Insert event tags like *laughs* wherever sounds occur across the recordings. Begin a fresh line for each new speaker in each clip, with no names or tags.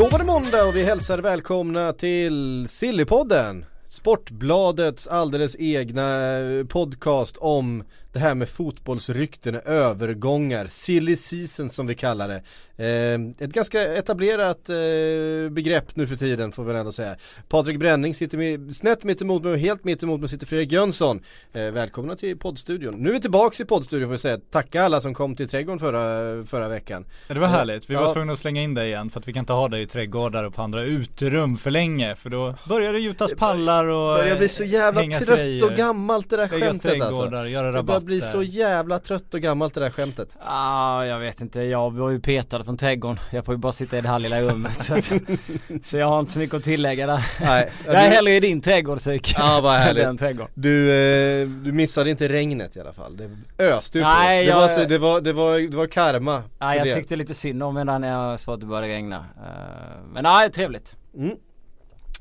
Då var det måndag och vi hälsar välkomna till Sillypodden Sportbladets alldeles egna eh, podcast om det här med fotbollsrykten, övergångar, silly season som vi kallar det. Eh, ett ganska etablerat eh, begrepp nu för tiden får vi ändå säga. Patrik Bränning sitter med, snett mitt emot mig och helt mitt emot mig sitter Fredrik Jönsson. Eh, välkomna till poddstudion. Nu är vi tillbaks i poddstudion får vi säga. Tacka alla som kom till trädgården förra, förra veckan.
Ja, det var härligt, vi var
Ja.
tvungna att slänga in dig igen för att vi kan inte ha dig i trädgårdar och på andra uterum för länge för då börjar det gjutas pallar och
börjar bli så jävla trött
grejer.
och gammalt det där skämtet alltså.
göra
Det börjar
rabatter.
bli så jävla trött och gammalt det där skämtet.
Ah, jag vet inte, jag var ju petad från trädgården. Jag får ju bara sitta i det här lilla rummet. så, att, *laughs* så jag har inte så mycket att tillägga där.
Nej, *laughs*
Jag är hellre i din trädgård Syk.
Ja vad *laughs*
än
härligt.
Den trädgården.
Du, eh, du missade inte regnet i alla fall. Det öste ju på
Nej,
oss. Det,
jag-
var, så- det, var, det, var, det var karma.
Nej jag
det.
tyckte lite synd om när jag såg att det började regna. Eh, men nej, trevligt.
Mm.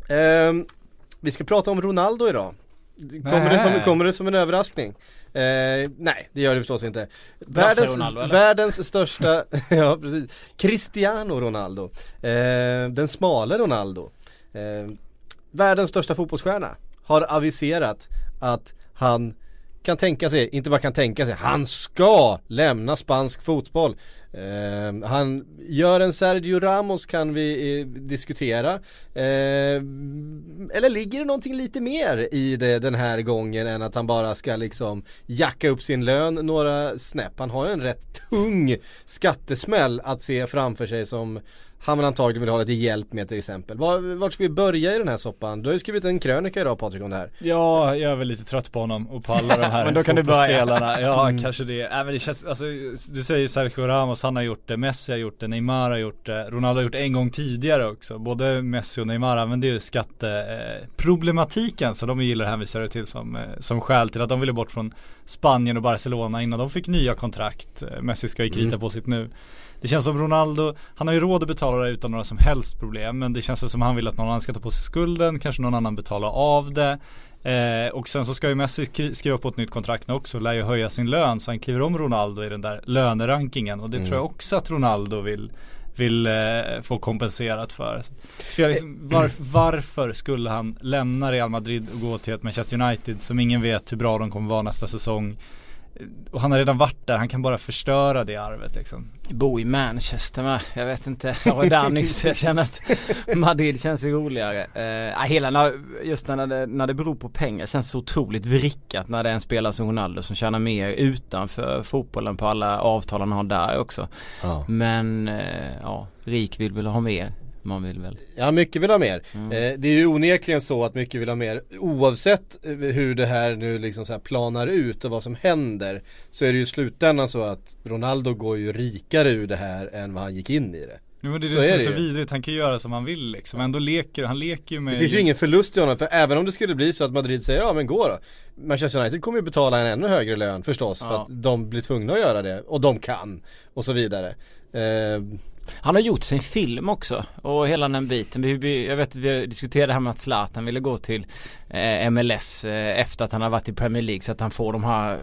Ehm, vi ska prata om Ronaldo idag. Kommer det, som, kommer det som en överraskning? Eh, nej, det gör det förstås inte. Världens,
Ronaldo,
världens största, *laughs* ja precis, Cristiano Ronaldo. Eh, den smale Ronaldo. Eh, världens största fotbollsstjärna har aviserat att han kan tänka sig, inte bara kan tänka sig, han ska lämna spansk fotboll. Eh, han gör en Sergio Ramos kan vi eh, diskutera. Eh, eller ligger det någonting lite mer i det den här gången än att han bara ska liksom jacka upp sin lön några snäpp. Han har ju en rätt tung skattesmäll att se framför sig som han väl antagligen vill ha lite hjälp med till exempel. Var, vart ska vi börja i den här soppan? Du har ju skrivit en krönika idag Patrik om det här.
Ja, jag är väl lite trött på honom och på alla de här *laughs*
Men då kan du börja.
fotbollsspelarna. Ja,
Mm.
kanske det. Äh, men det känns, alltså, du säger Sergio Ramos, han har gjort det, Messi har gjort det, Neymar har gjort det, Ronaldo har gjort det en gång tidigare också. Både Messi och Neymar använder ju skatteproblematiken, så de gillar att hänvisa det till som, eh, som skäl till att de ville bort från Spanien och Barcelona innan de fick nya kontrakt. Eh, Messi ska ju krita
Mm.
på sitt nu. Det känns som Ronaldo, han har ju råd att betala det utan några som helst problem men det känns som han vill att någon annan ska ta på sig skulden, kanske någon annan betalar av det. Eh, och sen så ska ju Messi skri- skriva på ett nytt kontrakt nu också, lär ju höja sin lön så han kliver om Ronaldo i den där lönerankingen och det
Mm.
tror jag också att Ronaldo vill vill eh, få kompenserat för. för liksom, var, varför skulle han lämna Real Madrid och gå till ett Manchester United som ingen vet hur bra de kommer vara nästa säsong. Eh, Och han har redan varit där, han kan bara förstöra det arvet liksom.
Bo i Manchester med, jag vet inte. Jag var där nyss, jag känner att Madrid känns roligare. Uh, hela när, just när det, när det beror på pengar känns så otroligt vrickat när det är en spelare som Ronaldo som tjänar mer utanför fotbollen på alla avtal han har där också. Men eh, ja, rik vill väl ha mer. Man vill väl.
Ja, mycket vill ha mer.
Mm.
Eh, det är ju onekligen så att mycket vill ha mer. Oavsett eh, hur det här nu liksom så här planar ut och vad som händer så är det ju i slutändan så att Ronaldo går ju rikare ur det här än vad han gick in i det.
Jo, men det är
Så
det som
är det
så vidrigt, han kan göra som han vill liksom. Ändå leker, han leker ju med
Det finns ju ingen förlust i honom för även om det skulle bli så att Madrid säger ja men gå då. Manchester United kommer ju betala en ännu högre lön förstås för
Ja.
att de blir tvungna att göra det och de kan och så vidare. Eh,
han har gjort sin film också och hela den biten. Vi, jag vet att vi diskuterade det här med att Zlatan ville gå till MLS eh, efter att han har varit i Premier League så att han får de här eh,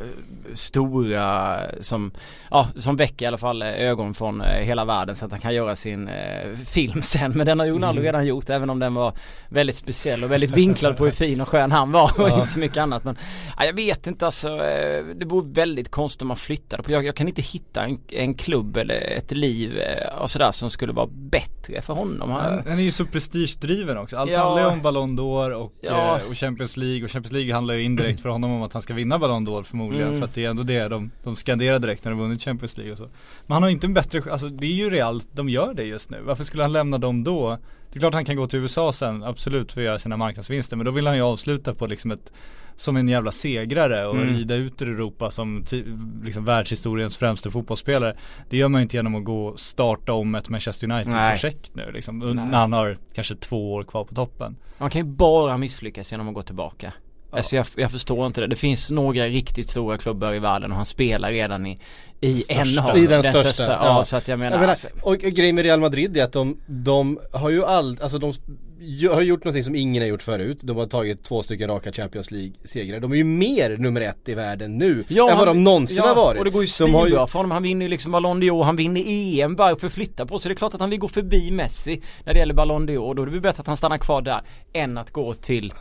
stora som, ja som väcker i alla fall eh, ögon från eh, hela världen så att han kan göra sin eh, film sen. Men den har Ronaldo redan gjort även om den var väldigt speciell och väldigt vinklad på hur fin och skön han var och inte så mycket annat. Men ja, jag vet inte alltså, eh, det vore väldigt konstigt om man flyttade på. Jag, jag kan inte hitta en, en klubb eller ett liv eh, och sådär som skulle vara bättre för honom. Han,
Han, är ju så prestigedriven också. Allt
Ja.
handlar ju om Ballon d'Or och,
Ja.
eh, och Champions League och Champions League handlar ju indirekt för honom om att han ska vinna Ballon d'Or förmodligen
Mm.
för att det är ändå det de, de skanderar direkt när de vunnit Champions League och så. Men han har ju inte en bättre, alltså det är ju Real, de gör det just nu. Varför skulle han lämna dem då? Det är klart han kan gå till USA sen, absolut för att göra sina marknadsvinster. Men då vill han ju avsluta på liksom ett som en jävla segrare och
Mm.
rida ut ur Europa som liksom världshistoriens främste fotbollsspelare. Det gör man ju inte genom att gå och starta om ett Manchester United-projekt nu liksom.
Nej.
När han har kanske två år kvar på toppen.
Man kan ju bara misslyckas genom att gå tillbaka. Alltså jag, jag förstår inte det. Det finns några riktigt stora klubbar i världen och han spelar redan i, i en av
I den största,
Ja,
ja.
så att jag menar,
Jag menar,
alltså,
och, och grejen med Real Madrid är att de, de har ju all, alltså de har gjort någonting som ingen har gjort förut. De har tagit två stycken raka Champions League-segrar. De är ju mer nummer ett i världen nu än vad de någonsin
ja,
har varit.
och det går ju
har
svinbra för honom. Han vinner ju liksom Ballon d'Or, han vinner EM bara för att flytta på sig. Det är klart att han vill gå förbi Messi när det gäller Ballon d'Or. Då är det bättre att han stannar kvar där än att gå till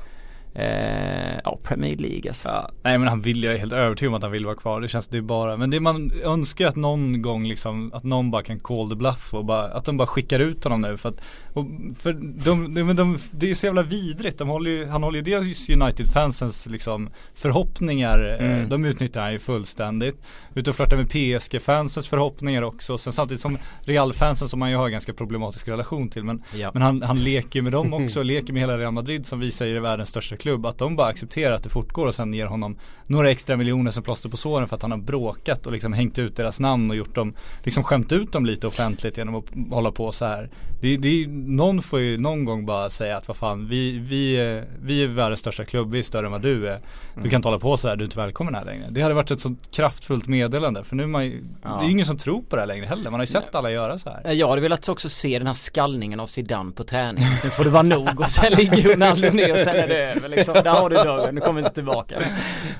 eh, ja, Premier League alltså.
Ja, nej men han vill, jag är helt övertygad om att han vill vara kvar. Det känns det är bara, men det man önskar att någon gång liksom, att någon bara kan call the bluff och bara, att de bara skickar ut honom nu för att, och, för de, de, de, det är så jävla vidrigt. De håller ju, han håller ju dels United-fansens liksom förhoppningar, eh,
Mm.
de utnyttjar han ju fullständigt. Ute och flörtar med PSG-fansens förhoppningar också. Sen samtidigt som Real-fansen som man ju har en ganska problematisk relation till. Men,
Ja.
men han, han leker med dem *laughs* också, leker med hela Real Madrid som vi säger är världens största klubb. Att de bara accepterar att det fortgår och sen ger honom några extra miljoner som plåster på såren för att han har bråkat och liksom hängt ut deras namn och gjort dem, liksom skämt ut dem lite offentligt genom att hålla på så här. Det, det, någon får ju någon gång bara säga att vad fan, vi, vi, vi är världens största klubb, vi är större än vad du är. Du kan inte hålla på så här, du är inte välkommen här längre. Det hade varit ett sånt kraftfullt meddelande för nu är man ju,
Ja.
det är ingen som tror på det här längre heller. Man har ju sett
Nej.
alla göra så här.
Jag hade velat också se den här skallningen av Zidane på träning. Nu får det vara nog och sen ligger Ronaldo ner och sen är det över liksom. Där har du dörren, nu kommer vi inte tillbaka.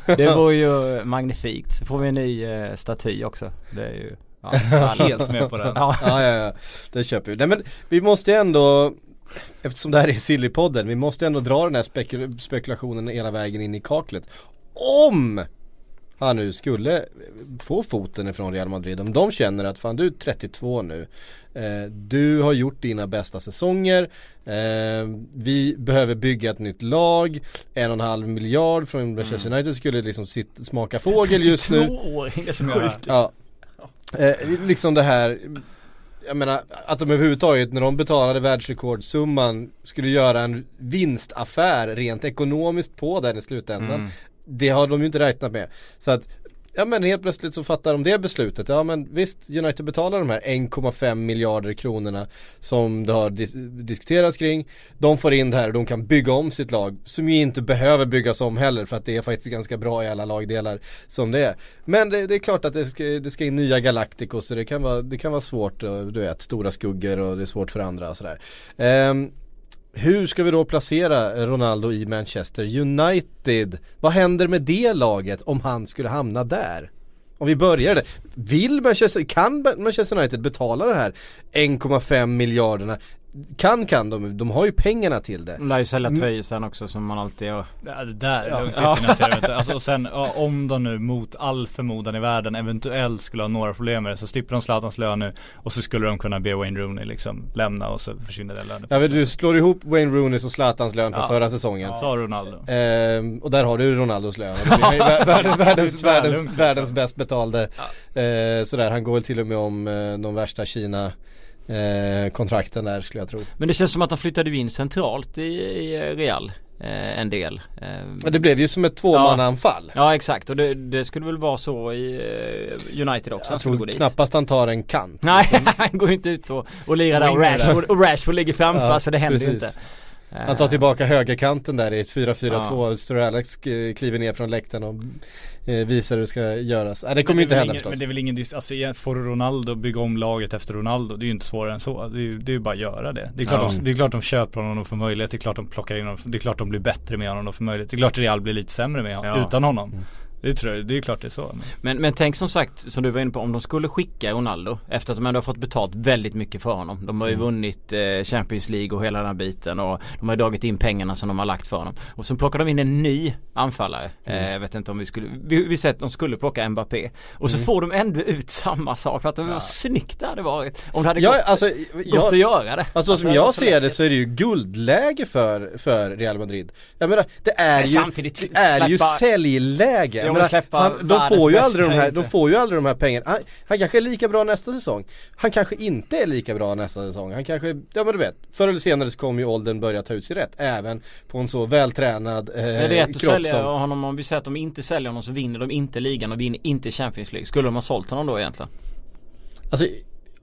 Det var ju magnifikt. Så får vi en ny eh, staty också. Det är ju ja, *laughs*
Helt med på den.
Ja.
Ja, ja, ja. Det köper vi. Nej men vi måste ju ändå Eftersom det här är Sillypodden, vi måste ändå dra den här spekul- spekulationen hela vägen in i kaklet. Om han nu skulle få foten ifrån Real Madrid, om de känner att fan du är 32 nu, eh, du har gjort dina bästa säsonger, eh, vi behöver bygga ett nytt lag, en och en halv miljard från Manchester United skulle liksom sitt, smaka fågel just nu.
år, det är så sjukt. *laughs*
Ja. Eh, liksom det här Jag menar att de överhuvudtaget när de betalade världsrekordsumman skulle göra en vinstaffär rent ekonomiskt på den i slutändan.
Mm.
Det har de ju inte räknat med. Så att Ja men helt plötsligt så fattar de det beslutet. Ja men visst, United betalar de här 1,5 miljarder kronorna som det har dis- diskuterats kring. De får in det här och de kan bygga om sitt lag. Som ju inte behöver byggas om heller för att det är faktiskt ganska bra i alla lagdelar som det är. Men det, det är klart att det ska, det ska in nya Galacticos så det kan vara, det kan vara svårt, du vet, stora skuggor och det är svårt för andra och sådär. Um, hur ska vi då placera Ronaldo i Manchester United? Vad händer med det laget om han skulle hamna där? Om vi börjar där. Vill Manchester, kan Manchester United betala det här 1,5 miljarderna? Kan kan de, de har ju pengarna till det.
De lär ju sälja tröjor sen också som man alltid har.
Ja, det där
Ja.
ja.
Ja.
finansierar. Alltså, och sen ja, om de nu mot all förmodan i världen eventuellt skulle ha några problem med det så slipper de Zlatans lön nu och så skulle de kunna be Wayne Rooney liksom lämna och så försvinner den lönen.
Jag vet du slår ihop Wayne Rooneys och Zlatans lön för
Ja.
förra säsongen.
Så har Ronaldo.
Ehm, och där har du Ronaldos lön. *laughs* Världens, världens, världens, världens
liksom.
bäst betalde. Eh, sådär, han går väl till och med om eh, de värsta Kina eh, kontrakten där skulle jag tro.
Men det känns som att han flyttade in centralt i, i Real. Eh, en del. Eh,
det blev ju som ett tvåmannaanfall.
Ja exakt och det, det skulle väl vara så i eh, United också.
Jag tror knappast han tar en kant.
Nej *laughs* han går inte ut och, och lirar där och. Rashford, och Rashford ligger framför
Ja,
så det händer
precis.
inte. Eh,
Han tar tillbaka högerkanten där i ett 4-4-2.
Ja.
Alex kliver ner från läktaren och eh, visar hur det ska göras. Nej, det kommer inte hända förstås.
Men det är väl ingen, alltså får Ronaldo bygga om laget efter Ronaldo, det är ju inte svårare än så. Det är ju, det är ju bara att göra det. Det är, klart
Ja.
de, det är klart de köper honom och får möjlighet, det är klart de plockar in honom, det är klart de blir bättre med honom och får möjlighet. Det är klart Real blir lite sämre med honom,
Ja.
utan honom.
Mm.
Det tror jag, det är klart det är så. Men,
Men, tänk som sagt, som du var inne på, om de skulle skicka Ronaldo efter att de ändå har fått betalt väldigt mycket för honom. De har ju
Mm.
vunnit eh, Champions League och hela den här biten och de har ju dragit in pengarna som de har lagt för honom. Och så plockar de in en ny anfallare.
Mm.
Eh, jag vet inte om vi skulle, vi, vi sett att de skulle plocka Mbappé. Och så
Mm.
får de ändå ut samma sak för att de,
Ja.
vad snyggt det hade varit. Om det hade
Ja,
gått,
alltså,
gått
jag,
att göra det.
Alltså som
det
jag ser det så är det ju guldläge för, för Real Madrid. Jag menar, det är
Men
ju, det är ju säljläge.
Ja,
menar,
släppa
han, de, får ju aldrig de här, de får ju aldrig de här pengarna. Han, han kanske är lika bra nästa säsong. Han kanske inte är lika bra nästa säsong. Han kanske, ja men du vet, förr eller senare så kommer ju åldern börja ta ut sig rätt. Även på en så vältränad eh,
Är det rätt att sälja
som...
honom om vi säger att de inte säljer honom så vinner de inte ligan och vinner inte Champions League. Skulle de ha sålt honom då egentligen?
Alltså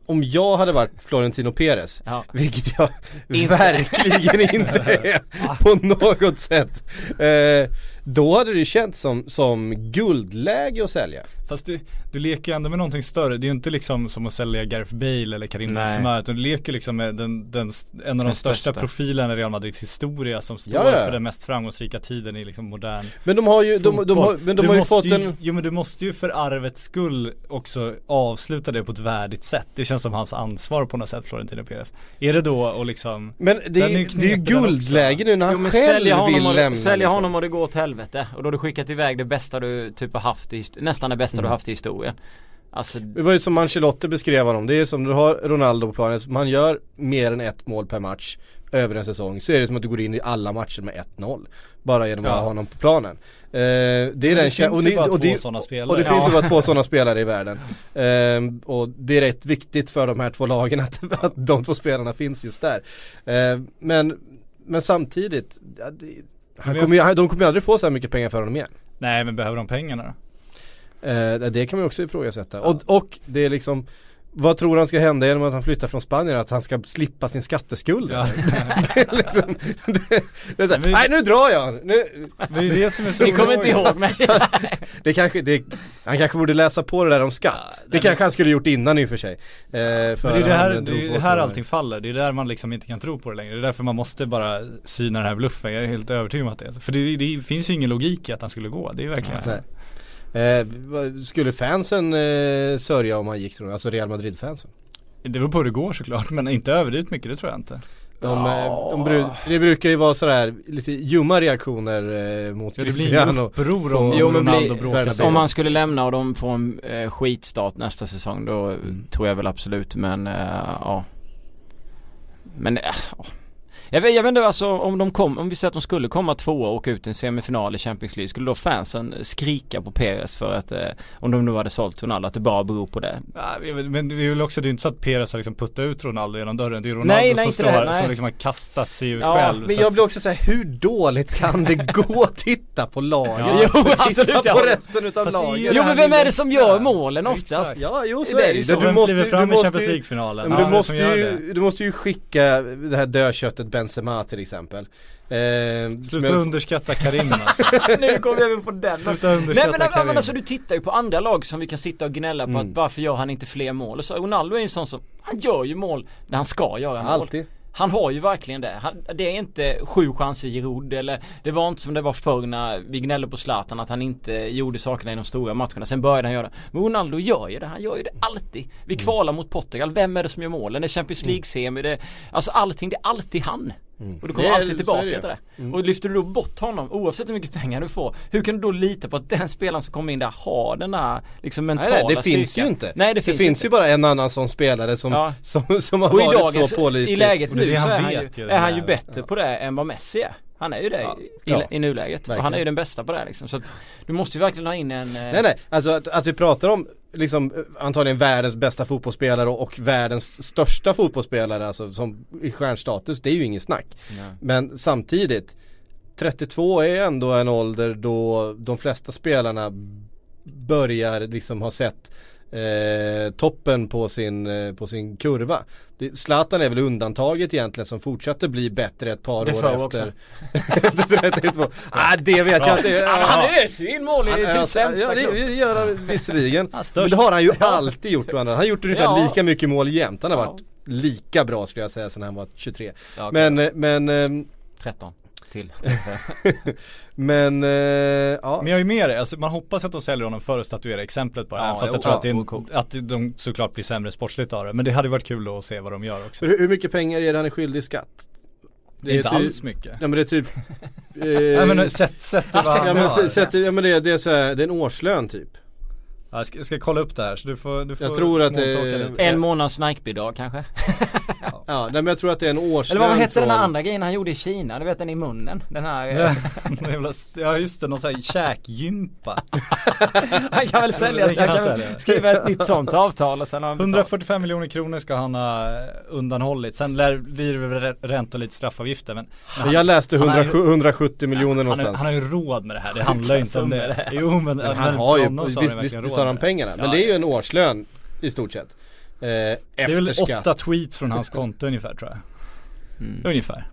om jag hade varit Florentino Perez,
Ja.
vilket jag
Inte.
verkligen inte *laughs* är på något sätt. Eh, då hade det ju känts som, som guldläge att sälja.
Fast du, du leker ju ändå med någonting större. Det är ju inte liksom som att sälja Gareth Bale eller Karim. Benzema utan du leker liksom med den, den, en av de
Den
största,
största.
profilerna i Real Madrids historia som står
Ja, ja.
för den mest framgångsrika tiden i liksom modern
Men de har ju, de, de, har, men de
Du
har ju
måste
fått en...
Jo men du måste ju för arvets skull också avsluta det på ett värdigt sätt. Det känns som hans ansvar på något sätt Florentino Perez. Är det då och liksom
Men det,
är
är,
ju
ju- det är ju guldläge nu när han
Jo men
själv
sälja honom,
vill
och,
lämna
sälja
liksom.
honom och det går åt helvete. Och då har du skickat iväg det bästa du typ har haft i, nästan det bästa du
Mm.
har haft i historien. Alltså,
Det var ju som Ancelotti beskrev honom, det är som du har Ronaldo på planen, man gör mer än ett mål per match över en säsong så är det som att du går in i alla matcher med 1-0 Bara genom att
Ja.
ha honom på planen eh, Det är den
det
kä-
finns
och
bara
och det-
sådana spelare.
Och det finns
Ja.
ju bara två sådana *laughs* spelare i världen Ehm, Och det är rätt viktigt för de här två lagen att, *laughs* att de två spelarna finns just där Ehm, Men, men samtidigt ja, det, han kommer de kommer ju aldrig få så här mycket pengar för honom igen
Nej men behöver de pengarna då?
Eh, det kan man också ifrågasätta. Och, och det är liksom vad tror han ska hända genom att han flyttar från Spanien? Att han ska slippa sin skatteskuld?
Ja. *laughs*
det är liksom, det, det är så här,
Men-
nej nu drar jag! Nu,
Men det är det som är så
ni kommer inte ihåg mig. *laughs*
det kanske, det, han kanske borde läsa på det där om skatt.
Ja,
det
nej,
kanske han skulle gjort innan i och för sig. Eh, för
Men det är det här, det är det här
det.
allting faller. Det är där man liksom inte kan tro på det längre. Det är därför man måste bara syna den här bluffen. Jag är helt övertygad om att det är. För det, det finns ju ingen logik i att han skulle gå. Det är verkligen så.
Eh, skulle fansen eh, sörja om han gick tror du? Alltså Real Madrid-fansen?
Det beror på hur det går såklart. Men inte överdrivet mycket, det tror jag inte.
De, eh, de bru- det brukar ju vara sådär lite ljumma reaktioner eh, mot
Ja, det blir
Cristiano.
ingen uppror om
Jo,
Ronaldo
blir-
bråkar.
Om han skulle lämna och de får en eh, skitstart nästa säsong då
Mm.
tror jag väl absolut men eh, ja. Men äh, ja. Jag, vet, jag vet inte alltså om de kom, om vi säger att de skulle komma tvåa och åka ut i en semifinal i Champions League skulle då fansen skrika på Perez för att eh, om de nu hade sålt Ronaldo att det bara beror på det.
Ja, men det är väl också, det är inte så att Perez har liksom puttat ut Ronaldo genom dörren. Det är Ronaldo
Nej, nej,
som står här,
nej.
som liksom har kastat sig ut
Ja,
själv.
Men jag
att-
blir också såhär, hur dåligt kan det *laughs* gå att titta på laget?
Ja.
Jo,
och titta
absolut,
på resten utav
ju
laget.
Jo men vem är det som gör målen oftast?
Exakt.
Ja, jo så
är
det
ju
ju.
så.
Du måste, ju-
fram
du
i
måste
Champions
ju
League-finalen?
Du, måste ju, du måste ju skicka det här dödköttet Benzema till exempel. Eh,
Sluta
jag-
underskatta Karim *laughs* alltså.
nu kom vi även på den.
Sluta
Nej
underskatta
men, men,
Karim.
men alltså du tittar ju på andra lag som vi kan sitta och gnälla på
Mm.
att varför gör han inte fler mål? Och så Ronaldo är ju en sån som, han gör ju mål när han ska göra mål.
Alltid.
Han har ju verkligen det. Han, det är inte sju chanser i rodd eller det var inte som det var förr när vi gnällde på Zlatan att han inte gjorde sakerna i de stora matcherna. Sen började han göra det. Men Ronaldo gör ju det. Han gör ju det alltid. Vi
Mm.
kvalar mot Portugal. Vem är det som gör målen? Det är Champions League-semi. Det är, alltså allting. Det är alltid han. Och du kommer
Det
alltid tillbaka
det
till det.
Mm.
Och lyfter du då bort honom oavsett hur mycket pengar du får. Hur kan du då lita på att den spelaren som kommer in där har den här liksom
Nej,
mentala
nej, det finns
styrkan?
ju inte.
Nej det
Det
finns,
finns,
inte.
ju bara en annan sån spelare som,
Ja. *laughs*
som, som har
Och
varit
dagens,
så pålitlig.
i läget
det
nu
det
så
han
är han,
vet
ju, är han ju bättre på det än vad Messi är. Han är ju det
Ja.
i, i, nuläget. Och han är ju den bästa på det här liksom. Så att du måste ju verkligen ha in en... eh,
Nej nej, alltså att, att vi pratar om liksom eh, antagligen världens bästa fotbollsspelare och, och världens största fotbollsspelare alltså som i stjärnstatus, det är ju ingen snack.
nej.
Men samtidigt 32 är ändå en ålder då de flesta spelarna börjar liksom ha sett eh, toppen på sin, eh, på sin kurva. Det, Zlatan är väl undantaget egentligen som fortsatte bli bättre ett par
Defoe
år
också.
efter, efter 32. Ah, det vet jag inte.
Men han öser in mål i
Han-
till sämsta
ja, det, det gör han *laughs* visserligen.
Han.
Men det har han ju alltid gjort. Han har gjort ungefär
Ja.
lika mycket mål jämt. Han har varit lika bra skulle jag säga sen han var 23.
Ja, okej.
Men, eh, men, ehm,
13 till. *laughs*
men, eh, ja.
Men jag är med dig, alltså man hoppas att de säljer honom för att statuera exemplet på det.
Ja,
fast
jo,
jag tror
ja,
att, det är
vore
en,
coolt.
att de såklart blir sämre sportsligt av det. Men det hade varit kul att se vad de gör också.
Så hur, hur mycket pengar är det han är skyldig i skatt?
Det är inte
typ-
alls mycket.
Ja men det är typ *laughs* eh,
Nej men sätt, sätt det vad
Ja men, sätt, ja, men det, det, är så här, det är en årslön typ
Jag ska, jag ska kolla upp det här så du får, du får
Jag tror att det-
lite.
En månads Nike-bidrag kanske?
Ja *laughs* Ja, nej, men jag tror att det är en årslön
Eller vad hette
från...
den här andra grejen han gjorde i Kina? Du vet den i munnen? Den här
Ja, *laughs* ja just det, någon sån här käkgympa. *laughs*
Han kan väl sälja,
Det kan
han
han
kan väl
sälja.
skriva ett nytt sånt avtal och sen har han betalt.
145 miljoner kronor ska han ha eh, undanhållit. Sen lär, blir det väl rä- ränta och lite straffavgifter men
Men Jag läste
Han har
100,
ju-
170 miljoner
han, har-
någonstans.
han har ju råd med det här, det handlar ju inte om det.
det är.
Jo men,
Men han har ju, visst, visst, har han pengarna. Men
Ja,
det är ju en årslön i stort sett. Eh,
Det är väl åtta tweets från hans *laughs* konto ungefär tror jag.
Mm.
Ungefär.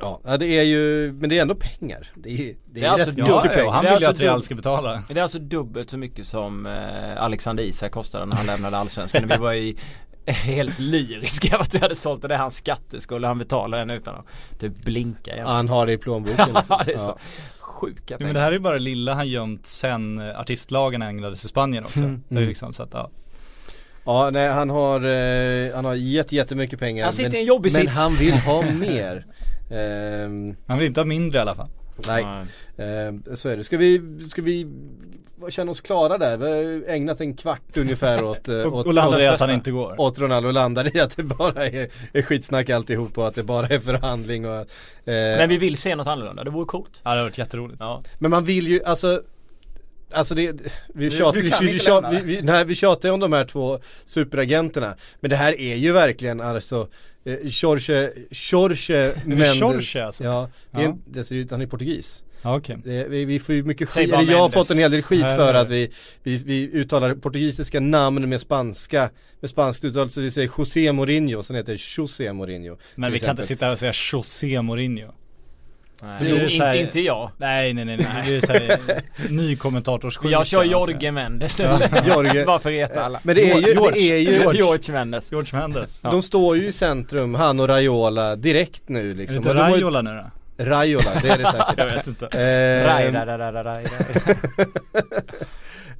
Ja, ja, det är ju, men det är ändå pengar. Det är, det är,
Det är alltså
rätt mycket
Ja, ja,
pengar.
han vill ju
alltså
att Real ska betala.
Det är alltså dubbelt så mycket som eh, Alexander Isak kostade när han lämnade Allsvenskan. Vi var ju *laughs* helt lyriska att vi hade sålt det. Det är hans skatteskuld och han betalar den utan att typ blinka.
Ja, han har det i plånboken *laughs* liksom.
Ja, det är så
Ja.
Sjuka pengar.
men det här är ju bara lilla han gömt sen eh, artistlagen ägnades i Spanien också.
Mm.
Det är liksom så att, ja.
Ja, nej han har, eh, han har jätte, jättemycket pengar.
Han sitter
men,
i en jobbig
Men
sits.
han vill ha *laughs* mer. Ehm,
Han vill inte ha mindre i alla fall.
nej, ehm, så är det. Ska vi, ska vi känna oss klara där? Vi har ägnat en kvart ungefär åt, eh,
Och,
åt,
och landar i
åt,
att han inte går.
åt Ronaldo och landar i att det bara är, är skitsnack alltihop och att det bara är förhandling och eh,
Men vi vill se något annorlunda. Det vore coolt.
Ja det har varit jätteroligt.
Ja.
Men man vill ju, alltså Alltså det, vi tjatar,
vi
vi, vi, tjatar, vi, vi, nej, vi tjatar om de här två superagenterna Men det här är ju verkligen alltså eh, Jorge, Jorge Mendes
Jorge alltså?
Ja, det är,
Ja.
en- det ser ut, han är portugis
Okej.
det, vi, vi får ju mycket skit, eller jag har fått en hel del skit
Nej,
för
nej.
att vi, vi, vi uttalar portugisiska namn med spanska Med spanskt uttal, så vi säger José Mourinho, sen heter det José Mourinho
Men vi kan inte
exempel.
sitta här och säga José Mourinho.
Nej,
Det är
inte,
så här-
inte jag.
Nej nej nej, nej. *laughs* det är såhär ny kommentatorssjuka.
Jag kör
alltså.
Jorge Mendes. *laughs*
Jorge.
Bara för att reta alla.
Men det är ju,
George.
det är ju
George, George Mendes.
George Mendes.
Ja.
De står ju i centrum, han och Raiola, direkt nu
Är det
liksom.
inte Raiola nu då?
Raiola, det är det säkert. *laughs*
Jag vet inte.
Eh,
Rai, rai, rai, rai, rai, rai.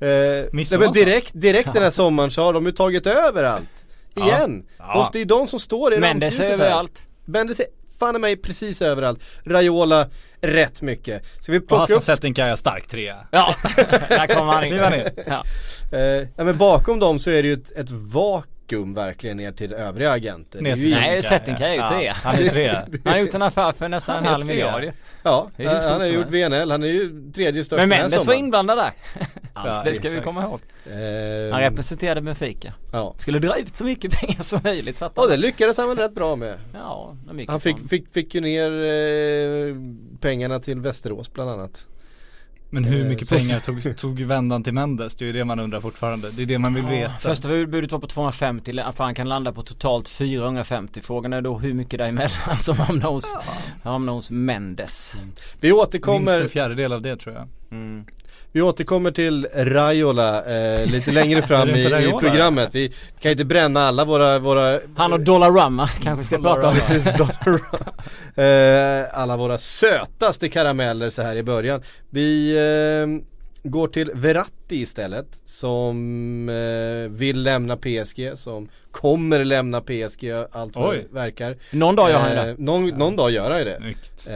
*laughs*
eh, nej, men direkt, direkt den här sommaren så har de ju tagit över allt. Igen!
Ja.
De, det är de som står i rampljuset här.
överallt.
Mendes är fan mig precis överallt. Raiola rätt mycket. Ska vi
Och
plocka
Hassan
upp,
Settinkaya stark trea.
Ja, *laughs* där kommer han in. Ja.
eh, ja, men bakom dem så är det ju ett, ett vakuum verkligen ner till övriga agenter. Det är ju
Ner till
Nej, Settinkaya är ju
Ja,
trea.
Han är trea. *laughs*
Han har gjort en affär för nästan en halv miljard ju.
Ja, han, har
som
gjort
helst.
VNL, han är ju tredje största
Men Mendes var inblandad där.
Ja, *laughs*
det ska vi
exakt.
komma ihåg.
Eh,
Han representerade Benfica.
Ja.
Skulle dra ut så mycket *laughs* pengar som möjligt så att
Och det lyckades han väl rätt bra med.
Ja,
Han fick, fick, fick ju ner eh, pengarna till Västerås bland annat.
Men hur
Eh,
mycket
så-
pengar tog, *laughs* tog vändan till Mendes? Det är ju det man undrar fortfarande. Det är det man vill veta.
Första budet var på 250, för han kan landa på totalt 450. Frågan är då hur mycket däremellan som hamnar hos, hamnar hos Mendes.
Vi
Minst
återkommer,
en fjärdedel av det tror jag.
Mm.
Vi återkommer till Raiola eh, lite längre *laughs* fram i, i programmet. Vi kan ju inte bränna alla våra, våra
Han och Dollarama kanske ska prata om.
Precis, dollar. eh, alla våra sötaste karameller så här i början. Vi eh, går till Verratti istället som eh, vill lämna PSG, som kommer lämna PSG allt vad verkar.
Någon dag gör han ju
Eh,
det.
någon, någon dag gör han ju det.
Snyggt.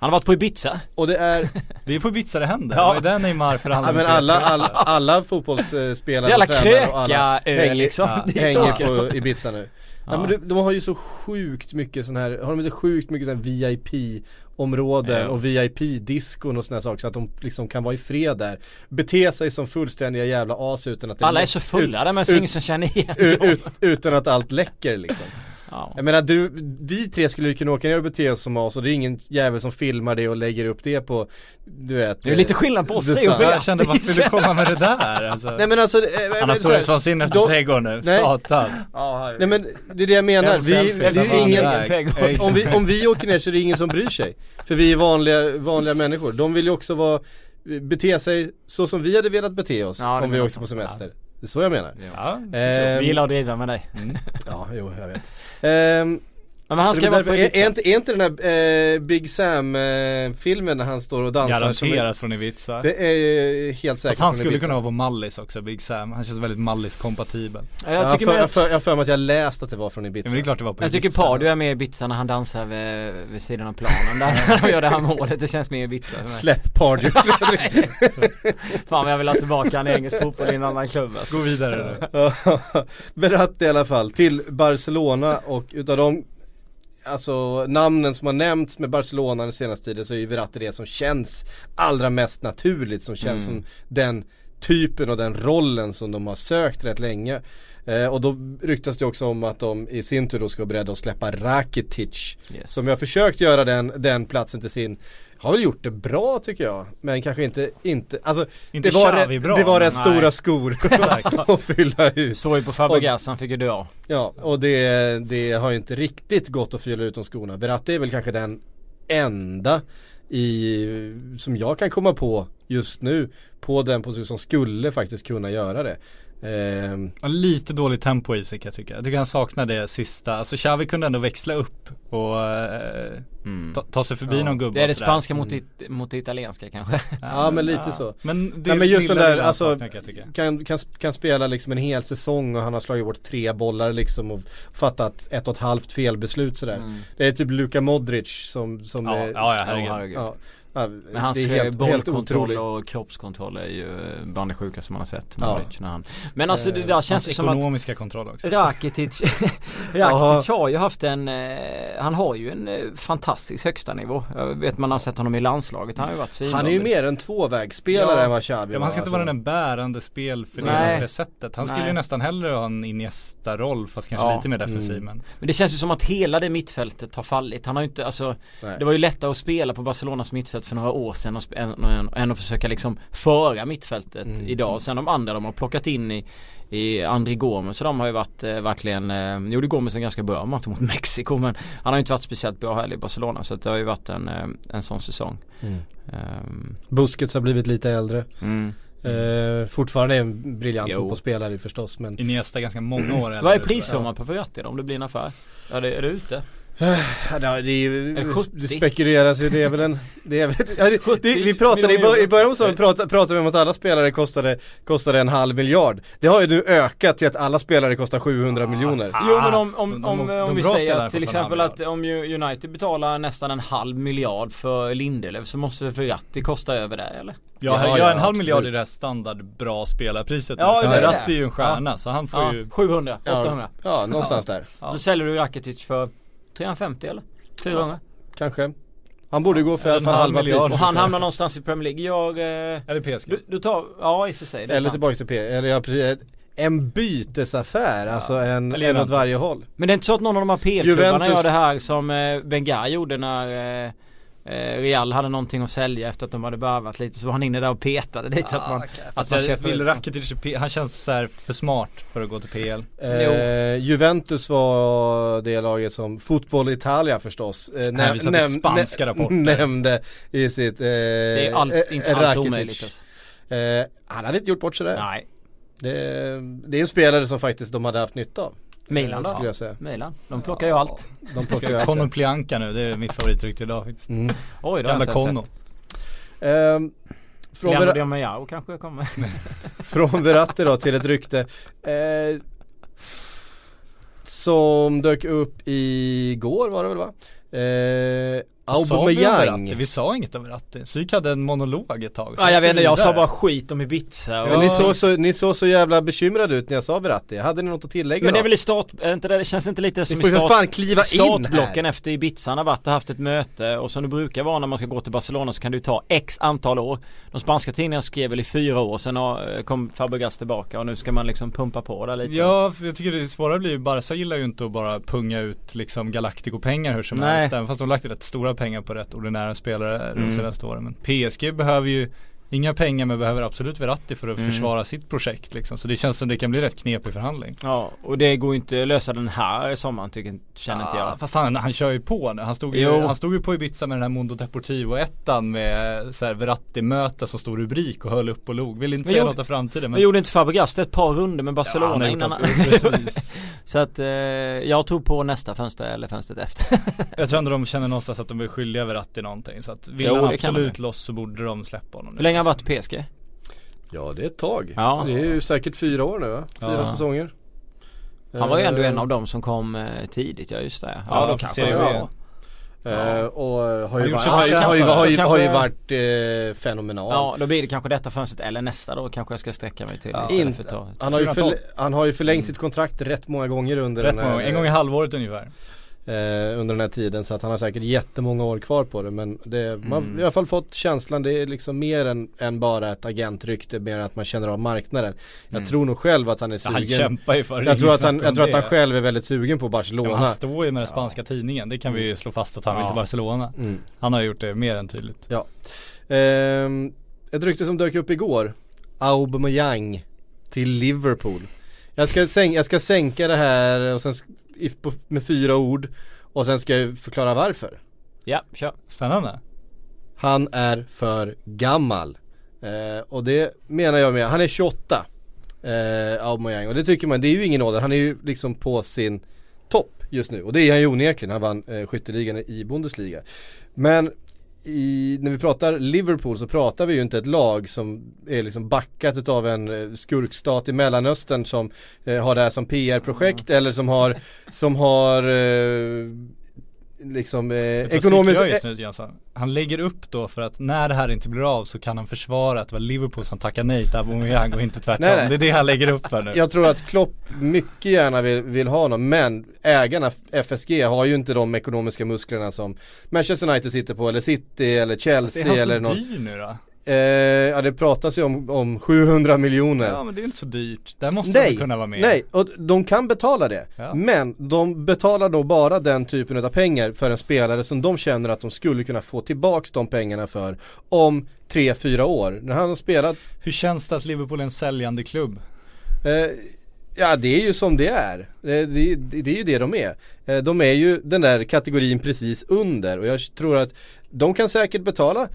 Han har varit på Ibiza.
och det är, *laughs*
Det är på Ibiza det händer.
Ja.
Ja. Det var ju där Neymar
ja,
förhandlade
men
med
alla, alla, alla fotbollsspelare och tränare och alla
ö liksom.
Hänger på Ibiza nu. Ja.
Ja.
men de, de har ju så sjukt mycket sån här, har de inte sjukt mycket sån här VIP områden
Ja.
och VIP-diskon och här saker så att de liksom kan vara i fred där. Bete sig som fullständiga jävla as utan att det
Alla är så fulla där men
ut-
ingen som känner igen
ut, ut, utan att allt läcker liksom.
Ja.
Jag menar du, vi tre skulle ju kunna åka ner och bete oss som as och det är ingen jävel som filmar det och lägger upp det på, du vet
Det är lite skillnad på oss
det
tre och.
Jag kände vart vill du *laughs* komma med det där alltså?
Nej men alltså eh,
Han
men
har storhetsvansinne efter
de-
trädgården nu,
Nej.
satan.
Nej men det är det jag menar,
En
vi,
selfie,
det är
han
ingen, om vi, om vi åker ner så är det ingen som bryr sig. För vi är vanliga, vanliga människor. De vill ju också vara, bete sig så som vi hade velat bete oss
Ja,
om vi åkte på semester. Det är så jag menar.
Ja.
Ehm,
Vi gillar att driva med dig. *laughs*
Ja, jo jag vet.
Ja, men han ska vara på
är, är,
Ibiza.
inte, är inte den där eh, Big Sam eh, filmen när han står och dansar
Garanterat från Ibiza.
Det är helt säkert
Fast han skulle
Ibiza.
kunna vara på Mallis också, Big Sam. Han känns väldigt Mallis-kompatibel.
Ja,
Jag
jag tycker
för, jag
att
för, jag har för mig att jag läst att det var från
Ja,
Ibiza.
men det är klart det var på
Jag tycker
Ibiza.
Pardew är med i Ibiza när han dansar vid, vid sidan av planen där *laughs* han gör det här målet. Det känns mer Ibiza för mig.
Släpp Pardew *laughs* Fredrik.
Fan vad jag vill ha tillbaka han i engelsk fotboll i en annan klubb alltså.
Gå vidare nu. *laughs*
Berätta i alla fall till Barcelona och utav de Alltså namnen som har nämnts med Barcelona den senaste tiden så är ju Verratti det som känns allra mest naturligt som känns
Mm.
som den typen och den rollen som de har sökt rätt länge. Eh, och då ryktas det också om att de i sin tur då ska vara beredda att släppa Rakitic.
Yes.
Som jag har försökt göra den, den platsen till sin har väl gjort det bra tycker jag. Men kanske inte, inte, alltså
Inte
det var, rätt,
bra,
det var rätt
nej.
stora skor *laughs* *laughs* att fylla ut.
Såg ju på Fabregas, han fick ju dö.
Ja, och det, det har ju inte riktigt gått att fylla ut de skorna. Verratti är väl kanske den enda i, som jag kan komma på just nu på den position som skulle faktiskt kunna göra det.
Och Lite dåligt tempo i sig kan jag tycka. Jag tycker han saknar det sista. Alltså Xavi kunde ändå växla upp och eh,
Mm.
ta, ta sig förbi
Ja.
någon gubbe
Det är det spanska mot, det, mot det italienska kanske.
Ja, men lite så.
Men det
Ja, men just den där, alltså,
sakna, kan
kan, kan, kan spela liksom en hel säsong och han har slagit bort tre bollar liksom och fattat ett och ett halvt felbeslut sådär.
Mm.
Det är typ Luka Modric som, som
Ja,
är,
ja, ja, herregud.
herregud.
ja, ja,
Men hans
det
eh,
helt,
bollkontroll och kroppskontroll är ju eh, bland det sjukaste man har sett.
Ja.
När han. Men alltså det där
Hans
känns ju som att
ekonomiska kontroll också.
Rakitic, *laughs* Rakitic har ju haft en, eh, han har ju en eh, fantastisk högsta nivå. Jag vet man har sett honom i landslaget, han har ju varit svinbra.
Han är ju mer en tvåvägsspelare
Ja.
än vad Xavi
Ja, men han ska inte
var,
vara
alltså.
den bärande spelfördelaren på det sättet. Han skulle
Nej.
ju nästan hellre ha en Iniesta-roll fast kanske
Ja.
lite mer defensiv
Mm.
men
Men det känns ju som att hela det mittfältet har fallit. Han har ju inte, alltså
Nej.
Det var ju lättare att spela på Barcelonas mittfält för några år sedan och än, än, än att försöka liksom föra mittfältet
Mm.
idag. Sen de andra de har plockat in i i André Gomes så de har ju varit eh, verkligen, eh, gjorde Gomes en ganska bra match mot Mexiko men han har ju inte varit speciellt bra heller i Barcelona så det har ju varit en, eh, en sån säsong.
Mm.
Ehm,
Busquets har blivit lite äldre.
mm.
Eh, fortfarande en briljant
Jo.
fotbollsspelare förstås men
Iniesta ganska många år äldre
Vad är prissumman på Verratti om det blir en affär? Ja det, är det ute?
Ja, det, är ju,
det 70?
det spekuleras ju, det är väl en, det är väl, ja, det, *laughs*
70
det, vi pratade i,
miljoner
bör, i början säsongen pratade, pratade vi om att alla spelare kostade, kostade en halv miljard. Det har ju nu ökat till att alla spelare kostar 700 miljoner.
Ah,
Jo men om, om,
de-
om,
de-
om,
de
vi säger att till exempel att om ju United betalar nästan en halv miljard för Lindelöf så måste väl Verratti kosta över det eller?
Ja,
Ja,
ja,
ja,
en halv miljard
absolut.
är det här standard bra spelarpriset
Ja.
Så
det är det.
Verratti är ju en stjärna så han får
Ja,
ju
700, 800.
Ja, någonstans där.
Ja.
Så säljer du Rakitic för 350 eller? 400?
Kanske. Han borde gå för i alla
En
fall
halv
halva priset.
Och han hamnar någonstans i Premier League. Jag, eh,
det PSG?
du, du tar, ja i och för sig det är
Eller tillbaka till P, eller ja precis. En bytesaffär, alltså en,
Eller
en åt varje håll.
Men det är inte så att någon av de här PL-klubbarna
Juventus-
gör det här som eh, Wenger gjorde när eh, Real hade någonting att sälja efter att de hade varvat lite så var han inne där och petade lite att man
Fast
att man
jag
köper
vill Rakitic, han känns så här för smart för att gå till PL.
Eh, Juventus var det laget som Fotboll Italia förstås eh, näm-
till spanska rapporter.
Nämnde i sitt eh,
Det är alls,
eh,
inte alls omöjligt alltså.
eh, Han hade inte gjort bort sig där.
Nej
Det, det är en spelare som faktiskt de hade haft nytta av.
Milan
eh,
då?
Skulle jag säga.
Milan, de plockar ju allt
De plockar ju allt.
Plianka nu, det är mitt favoritrykte idag faktiskt.
mm.
Oj, det
Gamla
sett.
Ehm, från,
Leandro
Ver-
Diamajao kanske kommer *laughs*
från Verratti då till ett rykte eh, Som dök upp igår var det väl va? Eh,
Sa vi?
Aubameyang
Vi sa inget om Verratti. Psyk hade en monolog ett tag. så
Ja jag vet inte, jag sa bara skit om Ibiza och...
Men ni, såg så, ni såg så jävla bekymrade ut när jag sa Verratti, hade ni något att tillägga
Men det är
då?
väl i start, är inte det, det känns inte lite som
får
i start,
fan kliva in
startblocken
här!
efter Ibiza han har varit och haft ett möte och som det brukar vara när man ska gå till Barcelona så kan det ju ta x antal år. De spanska tidningarna skrev väl i fyra år sen har- kom Fabregas tillbaka och nu ska man liksom pumpa på där lite.
Ja, jag tycker det svåra blir ju, Barca gillar ju inte att bara punga ut liksom Galactico-pengar hur som
Nej.
helst. Även fast de har lagt rätt stora pengar på rätt ordinära spelare
Mm.
de senaste åren. Men PSG behöver ju Inga pengar men behöver absolut Verratti för att
Mm.
försvara sitt projekt liksom. Så det känns som det kan bli rätt knepig förhandling.
Ja och det går ju inte att lösa den här sommaren tycker, känner inte
Ja,
jag.
Fast han, han kör ju på nu. Han stod ju,
Jo.
han stod ju på Ibiza med den här Mondo Deportivo ettan med så här Verratti-möte som stor rubrik och höll upp och log. Vill inte
Men
säga
gjorde-
något om framtiden
Men gjorde inte Fabregas ett par runder med Barcelona
gjort
innan.
Precis. *laughs*
Så att eh, jag tror på nästa fönster eller fönstret efter. *laughs*
Jag tror ändå de känner någonstans att de är skyldiga Verratti någonting. Så att vill
Jo,
han absolut loss så borde de släppa honom. nu.
Hur länge har han varit PSG?
Ja det är ett tag.
Ja.
Det är ju säkert fyra år nu va? Fyra
Ja.
säsonger.
Han var ju ändå
Eh,
en av dem som kom eh, tidigt, ja just det.
Ja,
då
för
kanske
Serie B.
ja.
Eh, och har ju, varit,
sig
har, ju- har, ju, har, ju, har ju
Kanske-
varit eh, fenomenal.
Ja, då blir det kanske detta fönstret eller nästa då kanske jag ska sträcka mig till
Ja.
ta
Han har, ju
2012.
förl- han har ju förlängt sitt kontrakt rätt många gånger under,
Rätt
den, här,
många, en gång i halvåret ungefär.
Eh, under den här tiden så att han har säkert jättemånga år kvar på det men det, man
Mm.
har i alla fall fått känslan det är liksom mer än, än bara ett agentrykte mer än att man känner av marknaden. Jag
Mm.
tror nog själv att han är
Ja, han
sugen.
kämpar ju för det.
jag tror, att han, jag tror att han själv är väldigt sugen på
Ja,
Barcelona.
men han står ju med den spanska tidningen. Det kan vi ju slå fast att han vill
Ja.
till Barcelona.
Mm.
Han har gjort det mer än tydligt.
Ehm, ett rykte som dök upp igår. Aubameyang till Liverpool. Jag ska, sänk, jag ska sänka det här och sen, i- på, med fyra ord och sen ska jag förklara varför.
Ja, kör.
Spännande.
Han är för gammal. Eh, och det menar jag med, han är 28. Eh, Aubameyang och det tycker man, det är ju ingen ålder, han är ju liksom på sin topp just nu och det är han ju onekligen, han vann eh, skytteligan i Bundesliga. Men i, när vi pratar Liverpool så pratar vi ju inte ett lag som är liksom backat utav en eh, skurkstat i Mellanöstern som eh, har det här som PR-projekt eller som har, som har eh, liksom eh, ekonomiskt
just nu Jönsson? Han lägger upp då för att när det här inte blir av så kan han försvara att det var Liverpool som tackade nej till Aubameyang och inte tvärtom.
Nej, nej.
Det är det han lägger upp för nu.
Jag tror att Klopp mycket gärna vill, vill ha honom men ägarna FSG har ju inte de ekonomiska musklerna som Manchester United sitter på eller City eller
är
Chelsea
han så
eller något.
dyr nu då?
Eh, ja det pratas ju om, om 700 miljoner.
Ja men det är inte så dyrt. Där måste
nej,
de kunna vara med.
nej, och de kan betala det.
Ja.
Men de betalar då bara den typen av pengar för en spelare som de känner att de skulle kunna få tillbaks de pengarna för om 3-4 år. När han har spelat
Hur känns det att Liverpool är en säljande klubb?
Eh, ja det är ju som det är. Det, det, det är ju det de är. Eh, de är ju den där kategorin precis under och jag tror att de kan säkert betala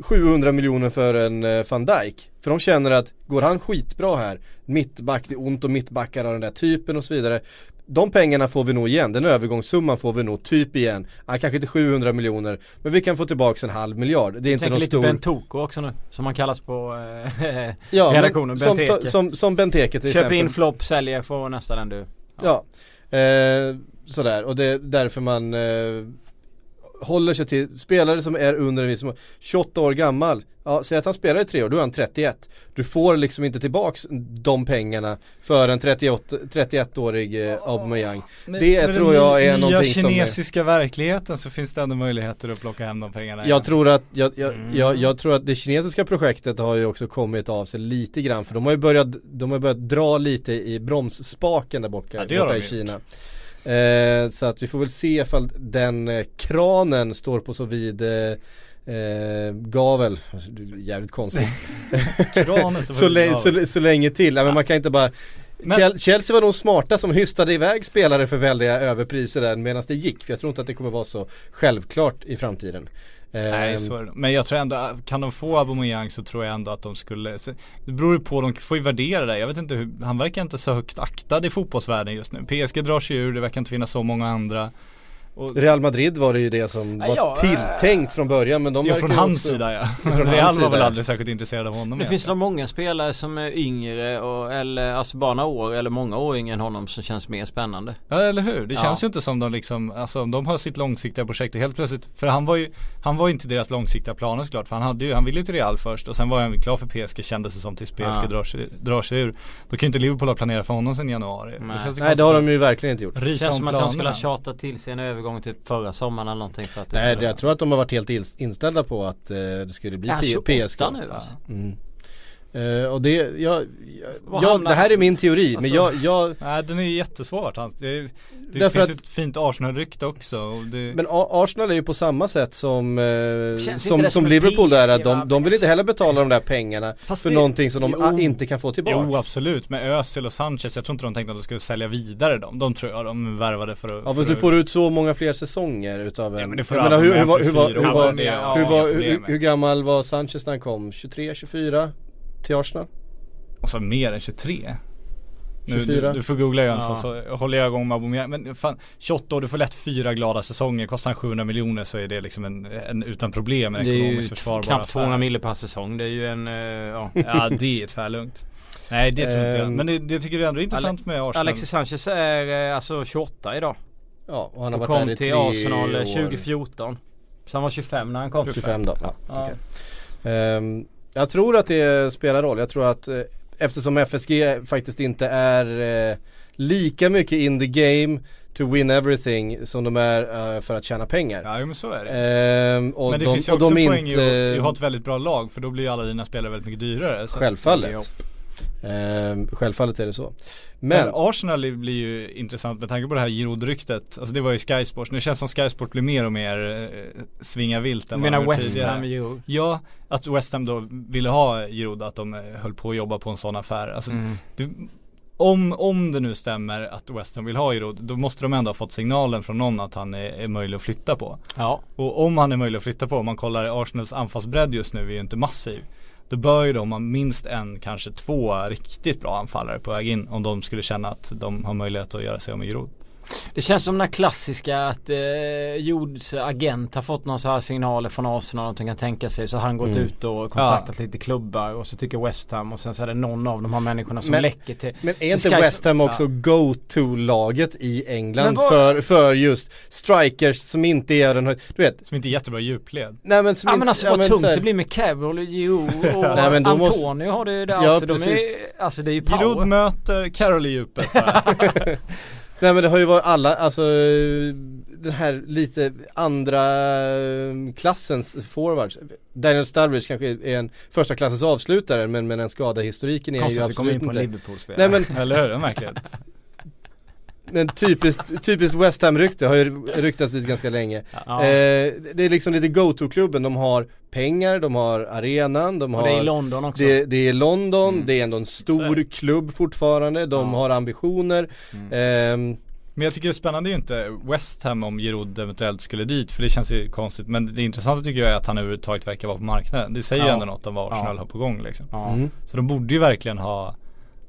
700 miljoner för en eh, van Dijk. För de känner att går han skitbra här, mittback, det är ont om mittbackar av den där typen och så vidare. De pengarna får vi nog igen, den övergångssumman får vi nog typ igen. Ja, kanske inte 700 miljoner, men vi kan få tillbaks en halv miljard. Det är inte någon
lite
stor...
Bentoko också nu, som han kallas på eh, *laughs*
ja,
redaktionen,
som, som, som Benteke till
Köp
exempel.
in flopp, säljer, får nästa den du.
Ja, eh, sådär och det är därför man eh, håller sig till spelare som är under en viss 28 år gammal. Ja, säg att han spelar i tre år, då är han 31. Du får liksom inte tillbaks de pengarna för en 38, 31-årig eh, Aubameyang. Det tror jag är
den
någonting som är-
kinesiska verkligheten så finns det ändå möjligheter att plocka hem de pengarna.
Jag tror att, jag, jag,
Mm.
jag, jag tror att det kinesiska projektet har ju också kommit av sig lite grann för de har ju börjat, de har börjat dra lite i bromsspaken där borta,
Ja,
borta i. Kina. Eh, så att vi får väl se ifall den eh, kranen står på så vid eh, eh, gavel, jävligt konstigt. *laughs* Så, lä-
gavel.
så, så länge till, ja, men man kan inte bara
Men-
Chel- Chelsea var nog smarta som hystade iväg spelare för väldiga överpriser där medan det gick. För jag tror inte att det kommer vara så självklart i framtiden.
Nej
Ehm,
så är det. Men jag tror ändå, kan de få Aubameyang så tror jag ändå att de skulle Det beror ju på, de får ju värdera det. Jag vet inte hur, han verkar inte så högt aktad i fotbollsvärlden just nu. PSG drar sig ur, det verkar inte finnas så många andra. Och,
Real Madrid var det ju det som
Ja,
var
ja,
tilltänkt från början men de
ja från hans
också-
sida ja. *laughs*
Från
Real
hans
var väl aldrig särskilt intresserad av honom
Det finns nog många spelare som är yngre och, eller alltså bara några år eller många år yngre än honom som känns mer spännande.
Ja eller hur, det
Ja.
känns ju inte som de liksom, alltså de har sitt långsiktiga projekt och helt plötsligt, för han var ju, han var ju inte deras långsiktiga planer såklart för han hade ju, han ville ju till Real först och sen var han klar för PSG kändes det som tills PSG
Ja.
drar, sig, drar sig ur. Då kan ju inte Liverpool ha planerat för honom sen januari.
Nej.
känns
Nej det har de ju verkligen inte gjort.
Det
Rita
känns
om
som att de skulle ha tjatat till sig en övergång typ förra sommaren eller någonting för att det
Nej
skulle
jag tror att de har varit helt inställda på att eh, det skulle bli P-
28
PSG
nu alltså?
mm. Eh, och det, jag, jag, jag, det här är min teori, men
Alltså-
jag, jag
Nej den är jättesvårt. Han, det det
Därför
finns
att-
ett fint Arsenal-rykte också. Och det,
Men Arsenal är ju på samma sätt som, eh, som, som Liverpool där, de, de vill inte heller betala de där pengarna
Fast
för
det-
någonting som de
Jo.
inte kan få tillbaks.
Jo absolut, med Özil och Sanchez, jag tror inte de tänkte att de skulle sälja vidare dem. De tror jag de värvade för att
Ja
för
fast du får ut så många fler säsonger utav en
Ja, men det får
Jag menar, hur gammal var Sanchez när han kom? 23, 24? Till Arsenal?
Och så mer än 23 nu,
24.
du, du får googla Jönsson
Ja.
så håller jag igång med Aubameyang Men fan 28 år, du får lätt fyra glada säsonger Kostar han 700 miljoner så är det liksom en, en utan problem en
Det är ju
ekonomiskt
t-
försvarbar
knappt 200
affär.
mille per säsong. Det är ju en, eh, ja. *laughs*
Ja det är tvärlugnt Nej det tror inte jag
Ehm,
Men det, det tycker jag ändå är intressant med Arsenal
Alexis Sanchez är eh, alltså 28 idag.
Ja och han har
Och
varit där
kom
i
till
tre
Arsenal eh,
år.
2014. Så han var 25 när han kom.
25 då, ja,
Ja.
okej. Ehm, Jag tror att det spelar roll, jag tror att eh, eftersom FSG faktiskt inte är eh, lika mycket in the game to win everything som de är eh, för att tjäna pengar.
Ja men så är det
Ehm, och
Men det
de,
finns ju också
de
poäng
inte,
i att- ha ett väldigt bra lag för då blir ju alla dina spelare väldigt mycket dyrare
Självfallet. Ehm, självfallet är det så.
Men,
Men,
Arsenal blir ju intressant med tanke på det här Giroud-ryktet Alltså det var ju Sky Sports, nu känns det som Sky Sport blir mer och mer eh, svinga vilt än vad
menar West
tidigare.
Ham ju.
Ja, att West Ham då ville ha Giroud, att de eh, höll på att jobba på en sån affär alltså,
Mm.
du, om, om det nu stämmer att West Ham vill ha Giroud, då måste de ändå ha fått signalen från någon att han är, är möjlig att flytta på
Ja.
Och om han är möjlig att flytta på, om man kollar Arsenals anfallsbredd just nu är ju inte massiv då bör ju de ha minst en, kanske två riktigt bra anfallare på väg in Om de skulle känna att de har möjlighet att göra sig av med Giroud.
Det känns som den här klassiska att eh, Jords agent har fått några så här signaler från Arsenal att de kan tänka sig så har han gått
Mm.
ut och kontaktat lite klubbar och så tycker West Ham och sen så är det någon av de här människorna som
Men-
läcker till
men är inte
Sky-
West Ham också go-to-laget i England
vad-
för, för just strikers som inte är den Du vet,
Som inte är jättebra djupled
nej men som
Ja
inte,
men alltså
ja,
vad
men
tungt
här-
det blir med Carroll *laughs* och Gio och
Nej, men då måste-
Antonio har det ju där
Ja,
också. De är,
precis.
alltså det är ju
Giroud
power.
möter Carroll i djupet. *laughs* *laughs*
Nej men det har ju varit alla, alltså den här lite andra eh, klassens forwards. Daniel Sturridge kanske är en första klassens avslutare men med den skadehistoriken är ju
Konstigt att vi kommer
absolut
in på en
inte.
Liverpool-spelare.
Nej men, *laughs*
Eller hur? Det är märkligt
men typiskt, typiskt West Ham rykte har ju ryktats dit ganska länge.
ja.
Eh, det är liksom lite go-to-klubben, de har pengar, de har arenan, de
och
har
det är i London också.
Det, det är London,
Mm.
det är ändå en stor klubb fortfarande, de
Ja.
har ambitioner.
Mm.
Ehm,
Men jag tycker det är spännande ju inte West Ham om Giroud eventuellt skulle dit för det känns ju konstigt Men det intressanta tycker jag är att han överhuvudtaget verkar vara på marknaden Det säger ju
Ja.
ändå något om vad Arsenal
Ja.
har på gång liksom
Ja.
mm.
Så de borde ju verkligen ha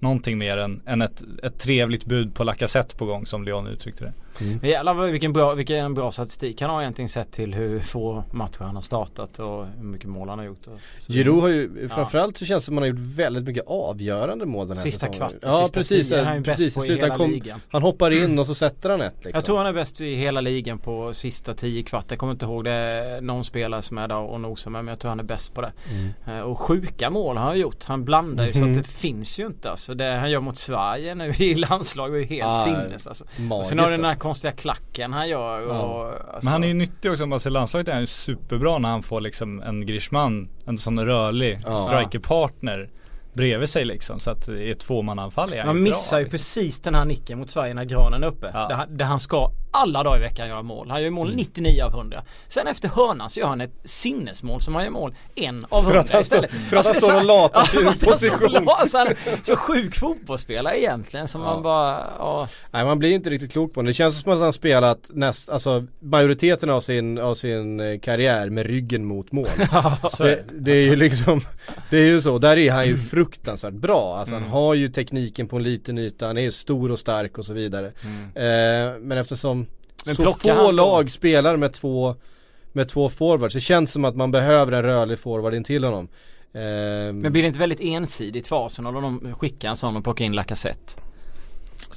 Någonting mer än, än ett, ett trevligt bud på Lacazette på gång som Leon uttryckte det.
Men Jävlar vilken bra, vilken bra statistik han har egentligen sett till hur få matcher han har startat och hur mycket mål han har gjort. Och,
Giroud har ju, framförallt så känns det som man har gjort väldigt mycket avgörande mål den här
Sista
säsongen.
kvarten,
Ja
sista
precis,
tio, han är
precis
bäst på i hela
Han, kom,
ligan.
han hoppar in och så *clears throat* sätter han ett liksom.
Jag tror han är bäst i hela ligan på sista tio kvart. Jag kommer inte ihåg det någon spelare som är där och nosar med men jag tror han är bäst på det.
Mm.
Eh, Och sjuka mål har han gjort. Han blandar ju så att det finns ju inte alltså. Det han gör mot Sverige nu i *laughs* landslag var ju helt
Ah,
sinnes alltså. Och
Magiskt
sen har du den här
alltså.
Konstiga klacken han gör och,
Ja.
alltså,
Men han är ju nyttig också ser landslaget är han ju superbra när han får liksom en Griezmann En sån rörlig
Ja.
strikerpartner Bredvid sig liksom så att i ett tvåmananfall är han
Man
ju
missar
bra,
ju
liksom.
precis den här nicken mot Sverige när granen är uppe.
Ja.
Där, där han ska alla dagar i veckan göra mål. Han gör mål
Mm.
99 av 100. Sen efter hörnan så gör han ett sinnesmål som han gör mål en av 100
För
istället.
för att han
Alltså,
står och latar *laughs* till
Ja,
position.
han Så sjuk fotbollsspelare egentligen som
Ja.
man bara, ja.
Nej man blir inte riktigt klok på honom. Det känns som att han spelat näst, alltså majoriteten av sin, av sin eh, karriär med ryggen mot mål. *laughs*
Så
det,
det.
det är ju liksom, det är ju så, där är han ju fruktansvärt bra. Alltså
Mm.
han har ju tekniken på en liten yta, han är ju stor och stark och så vidare.
Mm.
Eh, men eftersom
Men
så få
han då-
lag spelar med två med två forwards, det känns som att man behöver en rörlig forward in till honom. Eh,
Men blir det inte väldigt ensidigt för Arsenal om de skickar en sån och plockar in Lacazette?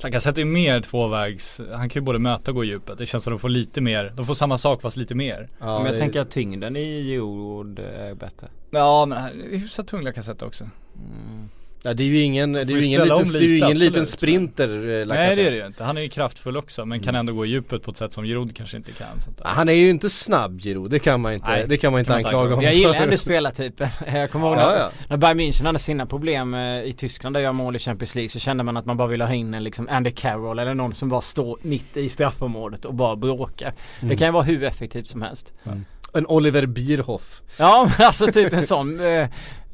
Lacazette är mer tvåvägs, han kan ju både möta och gå i djupet. Det känns som att de får lite mer, de får samma sak fast lite mer.
ja,
men jag
det-
tänker att tyngden i Giroud är bättre.
Ja men är hyfsat tung Lacazette också.
Mm.
Ja det är ju ingen, det är ju ingen liten,
om
det är ju
lite,
ingen liten sprinter eh,
Nej det är det ju inte. Han är ju kraftfull också men kan ändå gå i djupet på ett sätt som Giroud kanske inte kan. Så att,
Ja, Han är ju inte snabb Giro, det kan man inte,
Nej,
det kan man inte
kan
anklaga honom
Jag gillar ändå spelartypen. *laughs* Jag kommer ihåg
Ja,
när,
ja.
när Bayern München hade sina problem eh, i Tyskland där jag mål i Champions League så kände man att man bara ville ha in en liksom Andy Carroll eller någon som bara står mitt i straffområdet och bara bråkar.
Mm.
Det kan ju vara hur effektivt som helst.
En Oliver Bierhoff.
Ja *laughs* alltså typ en sån eh,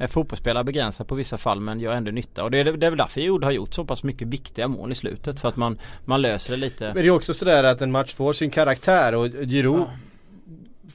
fotbollsspelare begränsad på vissa fall men gör ändå nytta. Och det är, det är väl därför Jord har gjort så pass mycket viktiga mål i slutet. För att man, man löser det lite.
Men det är också sådär att en match får sin karaktär och Giroud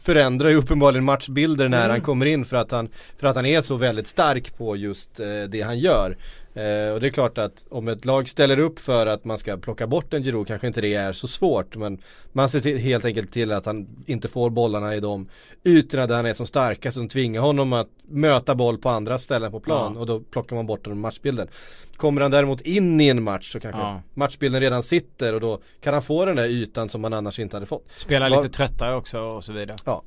förändrar ju uppenbarligen matchbilder när han kommer in för att han, för att han är så väldigt stark på just eh, det han gör. Eh, och det är klart att om ett lag ställer upp för att man ska plocka bort en Giroud kanske inte det är så svårt men man ser till, helt enkelt till att han inte får bollarna i de ytorna där han är som starkast som tvingar honom att möta boll på andra ställen på plan
Ja.
och då plockar man bort den matchbilden. Kommer han däremot in i en match så kanske
Ja.
matchbilden redan sitter och då kan han få den där ytan som man annars inte hade fått.
Spelar
Vad-
lite tröttare också och så vidare.
Ja,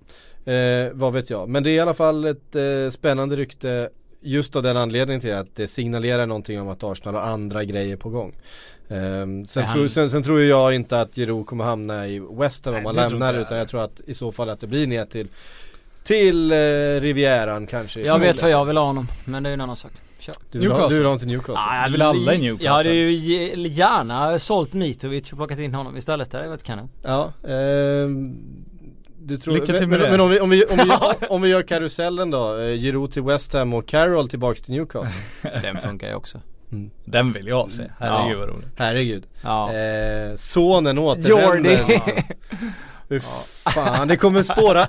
eh, vad vet jag. Men det är i alla fall ett eh, spännande rykte just av den anledningen till att det signalerar någonting om att Arsenal har andra grejer på gång. Ehm, sen,
han-
tror, sen, sen tror jag inte att Giroud kommer hamna i West Ham om han lämnar
jag.
utan jag tror att i så fall att det blir ner till till eh, Rivieran kanske.
Jag vet vad jag vill ha honom men det är en annan sak. Kör.
Du vill, ha,
Newcastle.
du vill ha honom till Newcastle.
Ah,
Det vill alla i Newcastle.
Jag hade ju gärna sålt Mitrovic och plockat in honom istället. Det hade varit kanon.
Ja, ehm, du tror,
Lycka till
men,
med
men,
det.
men om vi, om vi, om vi, *laughs* om vi gör karusellen då, eh, Giroud till West Ham och Carroll tillbaks till Newcastle. *laughs*
Den funkar ju också.
Den vill jag se. Herregud
Ja.
vad roligt.
Herregud.
Ja.
Eh, sonen återvänder.
Jordi.
Alltså. Fy Fan, det kommer spåra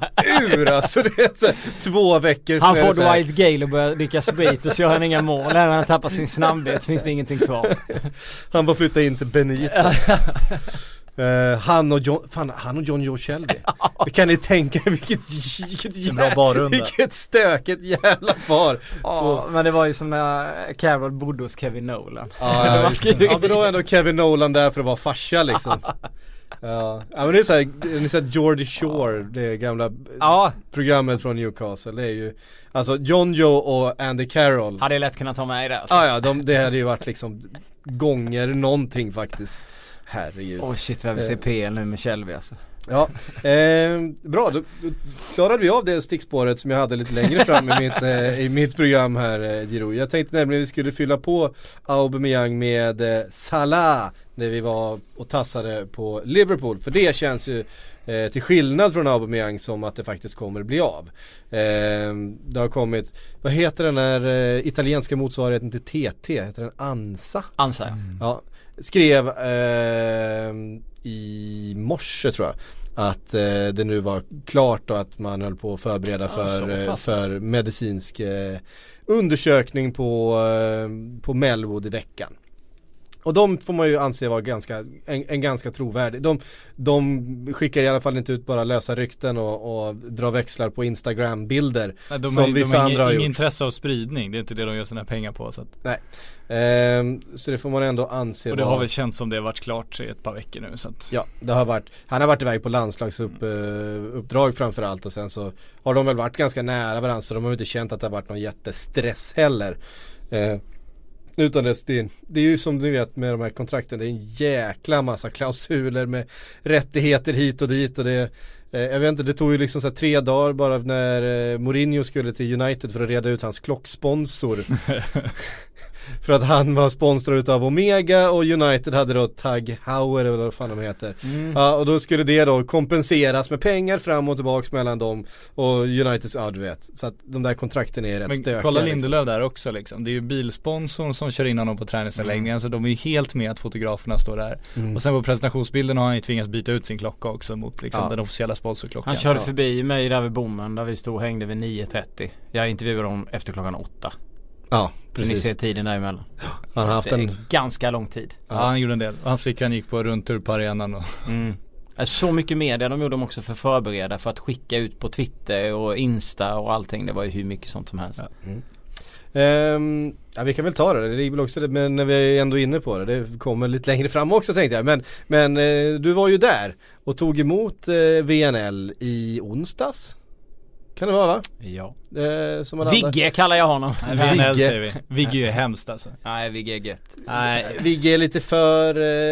ur alltså. Det är så här, två veckor
Han får Dwight Gale och börjar dricka sprit och så gör han inga mål. När han tappar sin snabbhet så finns det ingenting kvar.
Han får flytta in till Benito. *laughs* Eh, han och John, fan han och John Joe Shelby. *laughs* Kan ni tänka er vilket, *laughs* vilket,
barrunda.
vilket stökigt jävla par.
Ja, men det var ju som när Carol bodde hos Kevin Nolan.
Ja, *laughs*
Det
ja,
var
ja men då är ändå Kevin Nolan där för att vara farsa liksom. Ja, ja men det är såhär, ni ser Geordie Shore, det gamla
Ja,
programmet från Newcastle. Det är ju, alltså John Joe och Andy Carroll.
hade jag lätt kunnat ta med i det alltså.
Ja ja, de, det hade ju varit liksom gånger någonting faktiskt. Herregud.
Åh shit vad vi ser PL nu med Shelby alltså.
Ja, eh, bra då, då klarade vi av det stickspåret som jag hade lite längre fram i mitt, eh, i mitt program här eh, Giro. Jag tänkte nämligen att vi skulle fylla på Aubameyang med eh, Salah när vi var och tassade på Liverpool. För det känns ju eh, till skillnad från Aubameyang som att det faktiskt kommer bli av. Eh, det har kommit, vad heter den här eh, italienska motsvarigheten till TT? Heter den ANSA?
Ansa jag.
Ja, skrev eh, i morse tror jag att eh, det nu var klart och att man höll på att förbereda för,
pass.
för medicinsk eh, undersökning på, eh, på Melwood i veckan. Och de får man ju anse vara ganska, en, en ganska trovärdig. De, de skickar i alla fall inte ut bara lösa rykten och, och drar växlar på Instagram-bilder.
Nej, de
Som
har, de
vissa
har
andra har gjort.
intresse av spridning. Det är inte det de gör sina pengar på. Så att,
Ehm, så det får man ändå anse
och det
vara
har väl känts som det har varit klart i ett par veckor nu. Så att,
Ja, det har varit, han har varit iväg på landslagsuppdrag framförallt och sen så har de väl varit ganska nära varandra så de har inte känt att det har varit någon jättestress heller. Eh, utan det, det, det är ju som du vet med de här kontrakten, det är en jäkla massa klausuler med rättigheter hit och dit och det eh, jag vet inte, det tog ju liksom så här tre dagar bara när eh, Mourinho skulle till United för att reda ut hans klocksponsor. *laughs* för att han var sponsrad utav Omega och United hade då Tag Heuer eller vad fan de heter. Ja och då skulle det då kompenseras med pengar fram och tillbaks mellan dem och Uniteds, ja du vet. Så att de där kontrakten är rätt
men
stökiga.
kolla
liksom.
Lindelöf där också liksom. Det är ju bilsponsorn som kör in honom på träningsanläggningen. Så de är ju helt med att fotograferna står där.
Mm.
Och sen på presentationsbilden har han ju tvingats byta ut sin klocka också mot liksom
Ja.
den officiella sponsorklockan.
Han körde förbi mig där vid bommen där vi stod och hängde vid 9.30. Jag intervjuade honom efter klockan 8.
Ja
Så ni ser
precis.
tiden däremellan.
Han har haft en,
ganska lång tid.
Ja han gjorde en del. Hans flicka gick på rundtur på arenan och
Mm. Så mycket media de gjorde de också för att förbereda för att skicka ut på Twitter och Insta och allting. Det var ju hur mycket sånt som helst.
Ja.
Ehm, ja vi kan väl ta det, det är väl också det, men när vi är ändå inne på det, det kommer lite längre fram också tänkte jag. Men, men eh, du var ju där och tog emot eh, VNL i onsdags. Kan det vara va?
Ja.
Eh, som.
Vigge kallar jag honom.
VNL
Vigge.
säger vi. Vigge är ju hemskt alltså.
Nej, Vigge är gött.
Nej.
Vigge är lite för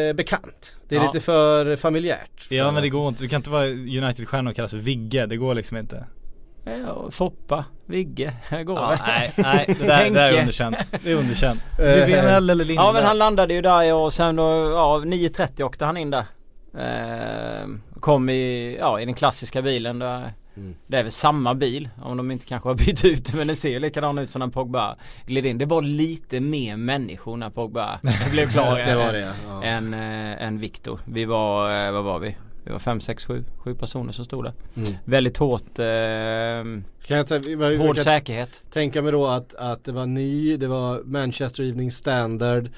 eh, bekant. Det är
Ja.
lite för familjärt.
Ja men det går inte, du kan inte vara United-stjärna och kallas för Vigge, det går liksom inte.
Ja, Foppa, Vigge, här går
Ja,
det.
nej, nej, det där, det där är underkänt. Det är underkänt. *laughs*
Eh,
VNL eller Lindberg.
Ja men han landade ju där och sen då, ja 9.30 åkte han in där. Eh, kom i, ja i den klassiska bilen där.
Mm.
Det är väl samma bil om de inte kanske har bytt ut *laughs* det, men den ser ju likadan ut som när Pogba gled in. Det var lite mer människor när Pogba *laughs* blev klar
det var det ja.
än, äh, än Victor. Vi var, eh, vad var vi? Vi var fem, sex, sju, sju personer som stod där.
Mm.
Väldigt hårt, eh,
Kan jag, ta, vad-
hård
jag
säkerhet.
tänka mig då att, att det var ni, det var Manchester Evening Standard.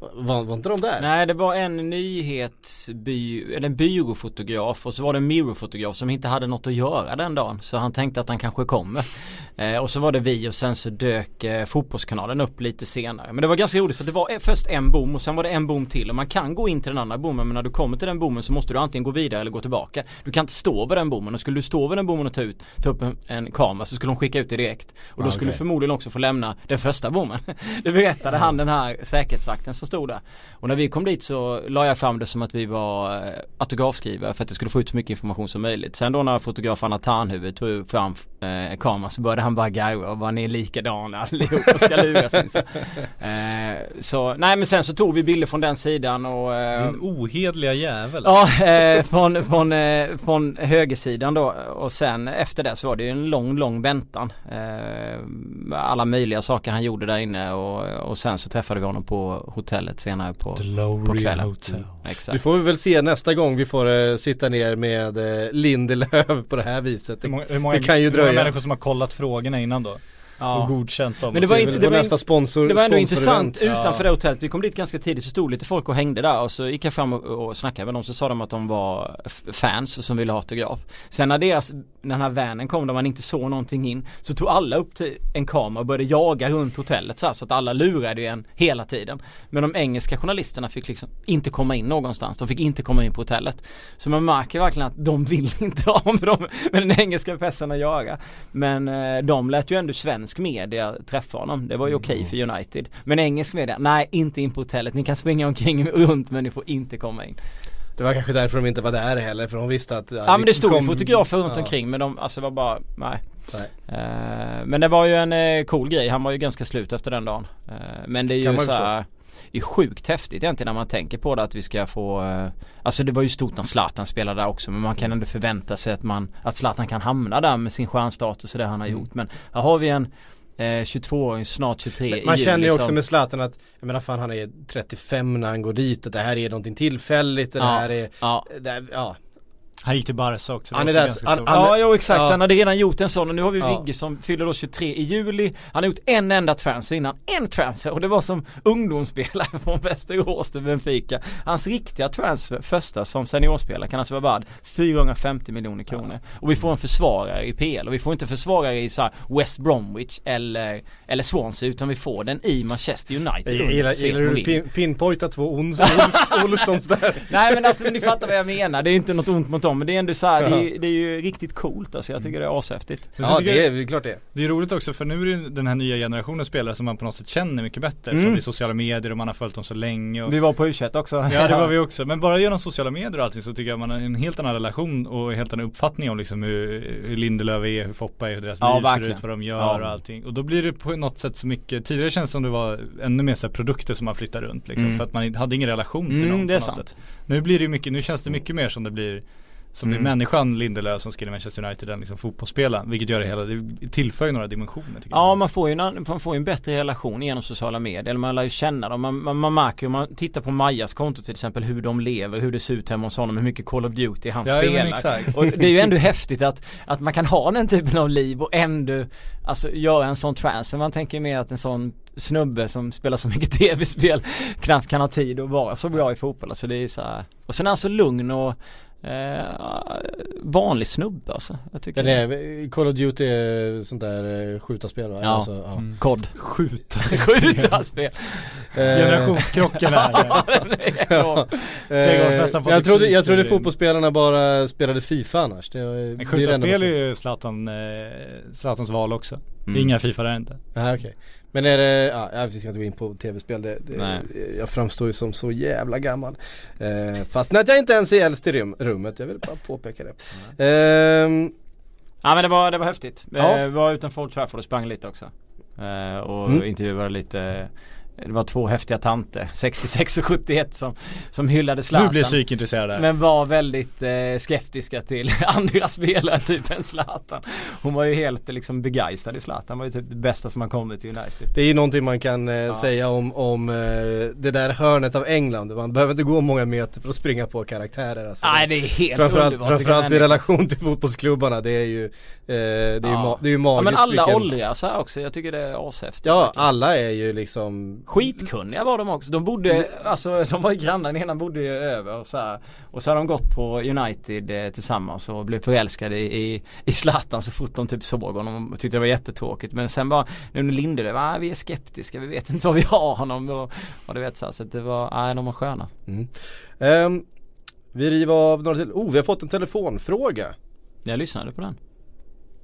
Var, var inte de där?
Nej det var en nyhetsby, eller en byråfotograf och så var det en mirrorfotograf som inte hade något att göra den dagen. Så han tänkte att han kanske kommer. *laughs* Eh, och så var det vi och sen så dök eh, fotbollskanalen upp lite senare. Men det var ganska roligt för det var eh, först en bom och sen var det en bom till. Och man kan gå in till den andra bommen men när du kommer till den bommen så måste du antingen gå vidare eller gå tillbaka. Du kan inte stå vid den bommen och skulle du stå vid den bommen och ta ut, ta upp en, en kamera så skulle de skicka ut det direkt. Och då
Ah,
skulle
okej.
du förmodligen också få lämna den första bommen. *laughs* det berättade han den här säkerhetsvakten som stod det. Och när vi kom dit så la jag fram det som att vi var eh, autografskrivare för att det skulle få ut så mycket information som möjligt. Sen då när fotografen Anna Tarnhuvud tog fram eh, kameran så började han bara garva och var ni är likadana allihop och ska luras in så. Eh, så nej men sen så tog vi bilder från den sidan och eh,
Din ohedliga jävel.
Ja, eh, från, från, eh, från högersidan då och sen efter det så var det ju en lång, lång väntan. Eh, alla möjliga saker han gjorde där inne och, och sen så träffade vi honom på hotellet senare på,
The
på kvällen.
Hotel.
Vi
exakt.
får väl se nästa gång vi får eh, sitta ner med eh, Lindelöf på det här viset.
Hur många, hur många,
det kan ju
hur många människor som har kollat frågorna innan då? Och
Ja.
godkänt dem.
Men det
och
var inte-
det var nästa sponsor
Det var ändå intressant utanför det hotellet. Vi kom dit ganska tidigt så stod lite folk och hängde där och så gick jag fram och, och snackade med dem så sa de att de var fans som ville ha autograf. Sen när deras, när den här vanen kom där man inte såg någonting in så tog alla upp till en kamera och började jaga runt hotellet så, här, så att alla lurade ju en hela tiden. Men de engelska journalisterna fick liksom inte komma in någonstans. De fick inte komma in på hotellet. Så man märker verkligen att de vill *laughs* inte ha med, dem, med den engelska pressen att göra. Men eh, de lät ju ändå svensk media träffa honom. Det var ju okej för United. Men engelsk media, nej inte in på hotellet. Ni kan springa omkring *laughs* runt men ni får inte komma in.
Det var kanske därför de inte var där heller för de visste att
Ja men det stod ju
kom-
fotografer runt
ja.
omkring men de, alltså det var bara, nej.
Nej.
Eh, men det var ju en eh, cool grej. Han var ju ganska slut efter den dagen. Eh, men det är
Kan
ju
man
så här, det är sjukt häftigt egentligen när man tänker på det att vi ska få eh, Alltså det var ju stort när Zlatan spelade där också men man kan ändå förvänta sig att man Att Zlatan kan hamna där med sin stjärnstatus och det han har
Mm.
gjort men här har vi en eh, 22-åring, snart 23
Men Man
juli
känner ju också
som-
med Zlatan att, jag menar fan han är 35 när han går dit, att det här är någonting tillfälligt, det
Ja.
här är,
Ja,
det här, ja.
Han gick till Barca också. det
Han är där- han- han-
Ja, jo exakt.
ja.
Han hade redan gjort en sån och nu har vi
Ja.
Vigge som fyller då 23 i juli. Han har gjort en enda transfer innan. En transfer och det var som ungdomsspelare *laughs* från Västerås till Benfica. Hans riktiga transfer, första som seniorspelare kan alltså vara värd 450 miljoner kronor. Och vi får en försvarare i PL och vi får inte försvarare i så här West Bromwich eller, eller Swansea utan vi får den i Manchester United.
Jag gillar, du pin, pinpointa två Ons, Ols, Olssons där? *laughs*
Nej men alltså ni fattar vad jag menar. Det är inte något ont mot dem men det är ändå så här, det, är, det är ju riktigt coolt alltså. Jag tycker det är ashäftigt.
Men så
Ja det
jag-
är klart det är.
Det är roligt också för nu är det den här nya generationen spelare som man på något sätt känner mycket bättre
Mm.
från i sociala medier och man har följt dem så länge och
Vi var på u också.
Ja det var *laughs* vi också, men bara genom sociala medier och allting så tycker jag man har en helt annan relation och en helt annan uppfattning om liksom hur, hur Lindelöf är, hur Foppa är, hur deras
Ja,
liv ser
verkligen.
ut, vad de gör
Ja.
och allting. Och då blir det på något sätt så mycket, tidigare känns det som det var ännu mer så här produkter som man flyttar runt liksom,
Mm.
för att man hade ingen relation till
Mm,
någon
det är
på något
sant.
sätt. Nu blir det mycket, nu känns det mycket mer som det blir som det är
Mm.
människan Lindelöf som skriver Manchester United än liksom fotbollsspelaren. Vilket gör det hela, det tillför ju några dimensioner tycker
Ja
jag.
man får ju en, man får en bättre relation genom sociala medier. Eller man lär ju känna dem. Man, man, man märker ju om man tittar på Majas konto till exempel hur de lever, hur det ser ut hemma hos honom, hur mycket Call of Duty han
Ja, ja,
spelar.
exakt.
Och det är ju ändå häftigt att, att man kan ha den typen av liv och ändå Alltså göra en sån transfer. Man tänker ju mer att en sån snubbe som spelar så mycket *laughs* tv-spel knappt kan ha tid att vara så bra i fotboll. Alltså det är så här. Och sen är han så lugn och Eh, vanlig snubbe alltså. Jag tycker
Den är, Call of Duty är sånt där eh, skjutarspel va?
Ja.
Alltså, ja.
Mm.
Kod.
Skjuta *laughs*
Skjutarspel.
Eh,
Generationskrocken här *laughs*
Ja, *laughs*
Ja. Eh, jag,
Patrik
trodde, jag trodde fotbollsspelarna bara spelade Fifa annars. Det, var- det är
Men skjutarspel är ju Zlatan, eh, Zlatans val också.
Mm.
Inga Fifa där inte.
Aha, okej. Men är det, ja, jag ska inte gå in på tv-spel, det, det,
Nej.
jag framstår ju som så jävla gammal. Eh, fast att jag inte ens är äldst i rum, rummet, jag vill bara påpeka det. Ehm,
Ja men det var, det var häftigt.
Ja.
Eh, var utanför Old Trafford och sprang lite också. Eh, och
Mm.
intervjuade lite det var två häftiga tanter, 66 och 71 som, som hyllade Zlatan.
Nu blir psykintresserad här.
Men var väldigt eh, skeptiska till *laughs* andra spelare typ än Zlatan. Hon var ju helt liksom begeistrad i Zlatan. Han var ju typ det bästa som har kommit till United.
det är ju någonting man kan eh, säga om, om eh, det där hörnet av England. Man behöver inte gå många meter för att springa på karaktärer. Alltså.
Nej det är helt
Framförallt,
underbart.
framförallt i relation till fotbollsklubbarna. Det är ju, eh, det är
Ja.
det är ju
Ja
magiskt
men alla
vilken-
så här också. Jag tycker det är ashäftigt.
Ja,
verkligen.
alla är ju liksom
Skitkunniga var de också. De bodde, alltså de var ju grannar, den ena bodde ju över och så här. Och så har de gått på United eh, tillsammans och blev förälskade i, i, i Zlatan så fort de typ såg honom och tyckte det var jättetråkigt. Men sen bara, nu under Lindelöf, ah, vi är skeptiska, vi vet inte vad vi har honom och, och du vet så, här, så att det var, nej de var sköna.
Ehm, Vi river av några till. Oh, vi har fått en telefonfråga.
Jag lyssnade på den.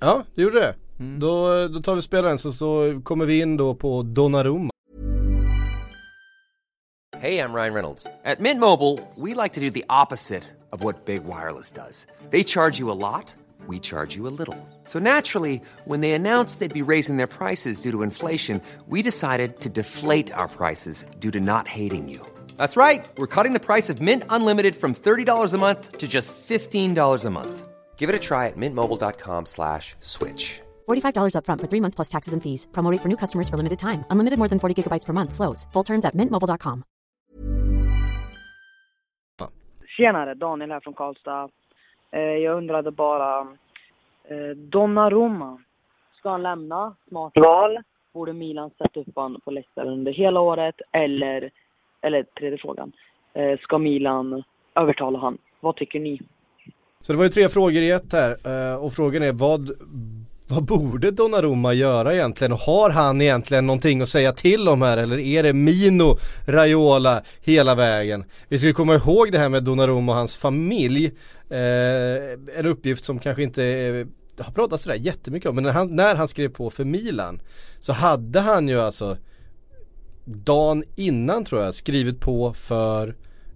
Ja, du gjorde det?
Mm.
Då, då tar vi och spelar den så, så kommer vi in då på Donnarumma.
Hey, I'm Ryan Reynolds. At Mint Mobile, we like to do the opposite of what Big Wireless does. They charge you a lot, we charge you a little. So naturally, when they announced they'd be raising their prices due to inflation, we decided to deflate our prices due to not hating you. That's right. We're cutting the price of Mint Unlimited from $30 a month to just $15 a month. Give it a try at mintmobile.com slash switch.
$45 upfront for three months plus taxes and fees. Promo rate for new customers for limited time. Unlimited more than 40 gigabytes per month. Slows. Full terms at mintmobile.com.
Tjenare, Daniel här från Karlstad. Eh, jag undrade bara, eh, Donnarumma, ska han lämna? Smart val. Borde Milan sätta upp honom på läktaren under hela året? Eller, eller tredje frågan, eh, ska Milan övertala han? Vad tycker ni?
Så det var ju tre frågor i ett här eh, och frågan är vad, vad borde Donnarumma göra egentligen? Och har han egentligen någonting att säga till om här eller är det Mino Raiola hela vägen? Vi ska ju komma ihåg det här med Donnarumma och hans familj. Eh, en uppgift som kanske inte är har pratats sådär jättemycket om men när han, när han skrev på för Milan så hade han ju alltså dagen innan tror jag skrivit på för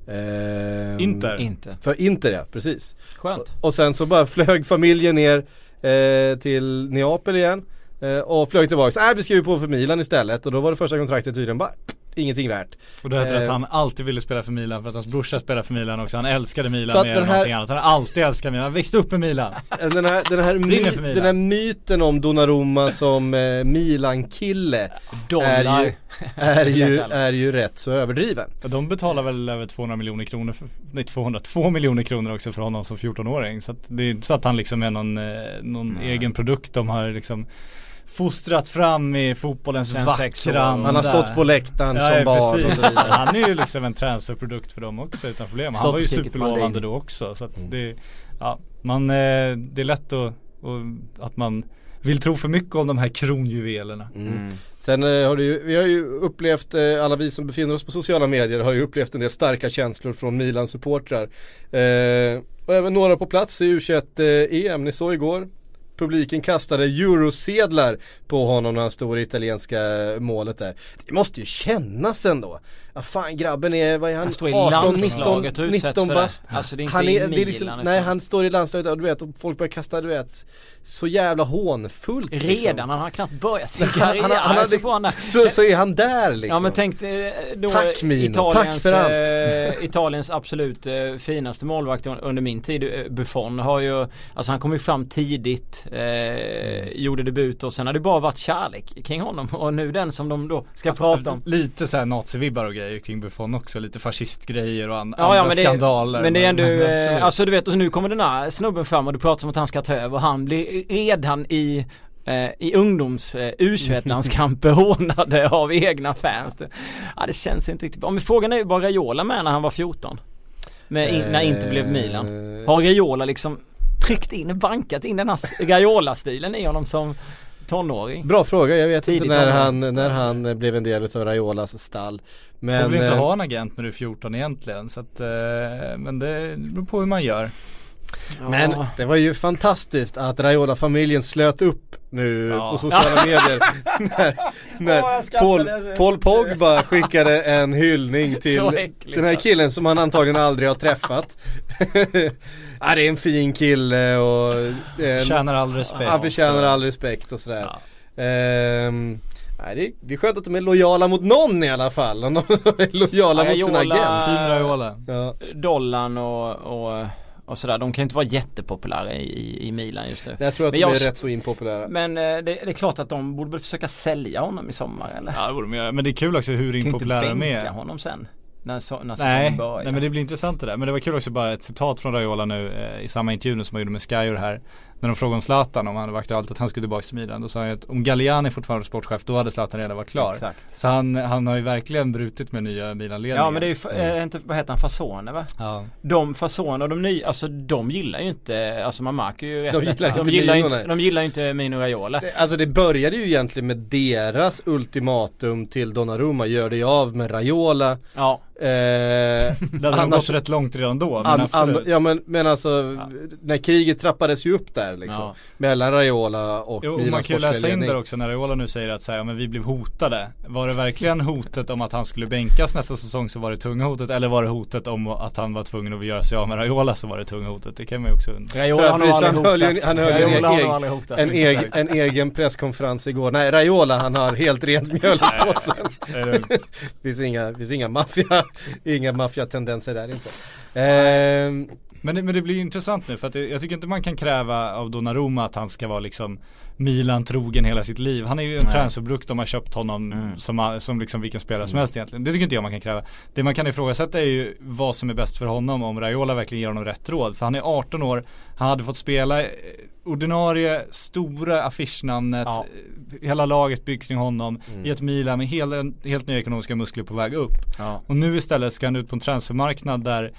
ehm,
Inter.
Inte.
För Inter ja, precis.
Skönt.
Och sen så bara flög familjen ner eh, till Neapel igen eh, och flög tillbaka. Nej vi skriver på för Milan istället och då var det första kontraktet tydligen bara ingenting värt.
Och det heter
Eh,
att han alltid ville spela för Milan för att hans brorsa spelade för Milan också. Han älskade Milan
Så
mer
den
än
här-
någonting annat. Han har alltid älskat Milan. Han växte upp med Milan.
Eh, Den här, den, här my, den här myten om Donnarumma som eh, Milan-kille är ju, är, ju, är ju rätt så överdriven.
De betalar väl över 200 miljoner kronor, för, nej 200, 2 miljoner kronor också för honom som 14-åring. Så att det är inte så att han liksom är någon, eh, någon egen produkt de har liksom fostrat fram i fotbollens vackra
Han
har stått på läktaren
Ja,
som
ja,
barn och
precis.
så vidare.
Han är ju liksom en transferprodukt för dem också utan problem. Han
Stått
var ju superlovande då också. Så att
Mm.
det, ja, man, eh, det är lätt att, att man vill tro för mycket om de här kronjuvelerna.
Mm.
Sen eh, har du ju, vi har ju upplevt, eh, alla vi som befinner oss på sociala medier har ju upplevt en del starka känslor från Milans supportrar. Eh, och även några på plats i U21-EM, ni såg igår. Publiken kastade eurosedlar på honom när han stod i italienska målet där. Det måste ju kännas ändå. Ja fan grabben är, vad är han?
Han står i
18, 19,
landslaget och utsätts
19
för det.
bast.
Alltså det är inte
Han
i
är, det är liksom,
Milan,
nej
liksom.
han står i landslaget och du vet och folk börjar kasta du vet så jävla hånfullt liksom.
Redan, han har knappt börjat sin *laughs*
Han,
karriär.
han, han,
så får han där.
så, så är han där liksom.
Ja men tänk dig då
Tack, Mino.
Italiens,
Tack för allt.
eh, Italiens absolut eh, finaste målvakt un- under min tid, eh, Buffon har ju, alltså han kom ju fram tidigt, eh, gjorde debut och sen har det bara varit kärlek kring honom och nu den som de då ska prata om.
Lite såhär nazivibbar och grejer kring Buffon också. Lite fascistgrejer och an-
Ja,
andra
ja men det,
skandaler.
men det är ändå,
absolut.
eh, alltså du vet, och nu kommer den här snubben fram och du pratar om att han ska ta över och han blir redan i eh, i ungdoms eh, U21-landskamper *laughs* hånade av egna fans. Det, ja det känns inte riktigt bra. Men frågan är ju var Raiola med när han var 14? Med in, när inte blev Milan. Har Raiola liksom tryckt in, bankat in den här st- Raiola-stilen i honom som tonåring?
Bra fråga, jag vet
Tidigt
inte när
tonåring.
han, när han blev en del utav Raiolas stall. Men,
Får väl inte
eh,
ha en agent när du är 14 egentligen så att, eh, men det beror på hur man gör.
Men
Ja.
det var ju fantastiskt att Raiola-familjen slöt upp nu
Ja.
på sociala *laughs* medier när, när
skrattade
Paul, Paul Pogba skickade en hyllning *laughs* till
äckligt.
den här killen som han antagligen aldrig har träffat. *laughs* ja, det är en fin kille och en,
Tjänar all respekt.
han förtjänar all respekt och sådär. Ehm, nej, det, är, det är skönt att de är lojala mot någon i alla fall. Om de är lojala mot sin
Raiola-
agent.
Fin Raiola.
Ja.
Dollarn och, och, och sådär, de kan ju inte vara jättepopulära i, i, Milan just nu.
Jag tror att
Men
de
jag-
är rätt så impopulära.
Men eh, det, det är klart att de borde försöka sälja honom i sommar eller?
Ja det borde de göra. Men det är kul också hur
inte
impopulära de är.
honom sen. När, så, när
Nej,
börjar.
nej men det blir intressant det där. Men det var kul också bara ett citat från Raiola nu eh, i samma intervju som han gjorde med Sky och det här. När de frågade om Zlatan om han var aktuellt att han skulle tillbaka till Milan. Då sa han att om Galliani fortfarande var sportchef då hade Zlatan redan varit klar.
Exakt.
Så han, han har ju verkligen brutit med nya Milan-ledningen.
Ja men det är ju, fa- eh, inte, vad heter han, Fasone va?
Ja.
De Fasone och de nya, alltså de gillar ju inte, alltså man märker ju rätt
De gillar inte
de gillar
Mino,
inte, de gillar inte Mino Raiola.
Det- Alltså det började ju egentligen med deras ultimatum till Donnarumma, gör dig av med Raiola.
Ja.
Eh, *laughs*
Det hade
annars-
gått rätt långt redan då. Men
an,
absolut.
an, ja men, men alltså, när kriget trappades ju upp där liksom.
Ja.
Mellan Raiola och
Jo,
Milans
man kan ju läsa in där också när Raiola nu säger att så här, ja, men vi blev hotade. Var det verkligen hotet om att han skulle bänkas nästa säsong så var det tunga hotet eller var det hotet om att han var tvungen att göra sig av med Raiola så var det tunga hotet? Det kan man ju också undra.
Raiola har nog aldrig
han
hotat.
han höll en
hotat.
En egen, en egen presskonferens igår. Nej, Raiola han har helt rent mjöl i påsen.
Det *laughs*
finns inga, finns inga maffia, inga maffiatendenser där inte. Ehm,
Men det, men det blir intressant nu för att jag tycker inte man kan kräva av Donnarumma att han ska vara liksom Milan trogen hela sitt liv. Han är ju en
Nej.
transferprodukt de har köpt honom
Mm.
som, som liksom vilken spelare som helst egentligen. Det tycker inte jag man kan kräva. Det man kan ifrågasätta är ju vad som är bäst för honom om Raiola verkligen ger honom rätt råd. För han är 18 år, han hade fått spela eh, ordinarie, stora affischnamnet,
Ja.
eh, hela laget byggt kring honom
Mm.
i ett Milan med hela, helt nya ekonomiska muskler på väg upp.
Ja.
Och nu istället ska han ut på en transfermarknad där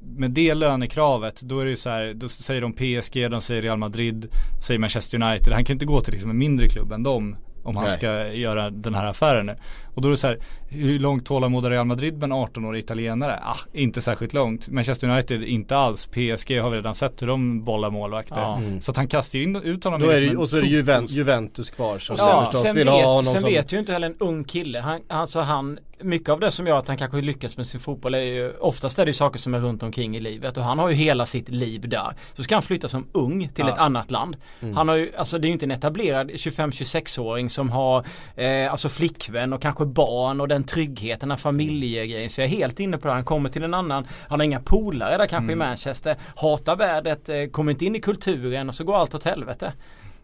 med det lönekravet, då är det ju så här, då säger de PSG, de säger Real Madrid, säger Manchester United. Han kan ju inte gå till liksom en mindre klubb än dem om han
Nej.
ska göra den här affären nu. Och då är det så här, hur långt tålamod har Real Madrid med en 18-årig italienare? Ah, inte särskilt långt. Manchester United, inte alls. PSG har vi redan sett hur de bollar målvakter.
Ja.
Mm.
Så att han kastar ju in, ut honom
då är det,
liksom
och så är det Juventus, Juventus kvar som
Ja,
förstås
sen,
vill
vet,
ha honom
sen
som
vet ju inte heller en ung kille. Han, alltså han, mycket av det som gör att han kanske lyckas med sin fotboll är ju oftast är det ju saker som är runt omkring i livet och han har ju hela sitt liv där. Så ska han flytta som ung till
Ja.
ett annat land.
Mm.
Han har ju, alltså det är ju inte en etablerad 25-26-åring som har eh, alltså flickvän och kanske barn och den tryggheten, den familjegrejen. Så jag är helt inne på det. Han kommer till en annan, han har inga polare där kanske i Manchester, hatar vädret, eh, kommer inte in i kulturen och så går allt åt helvete.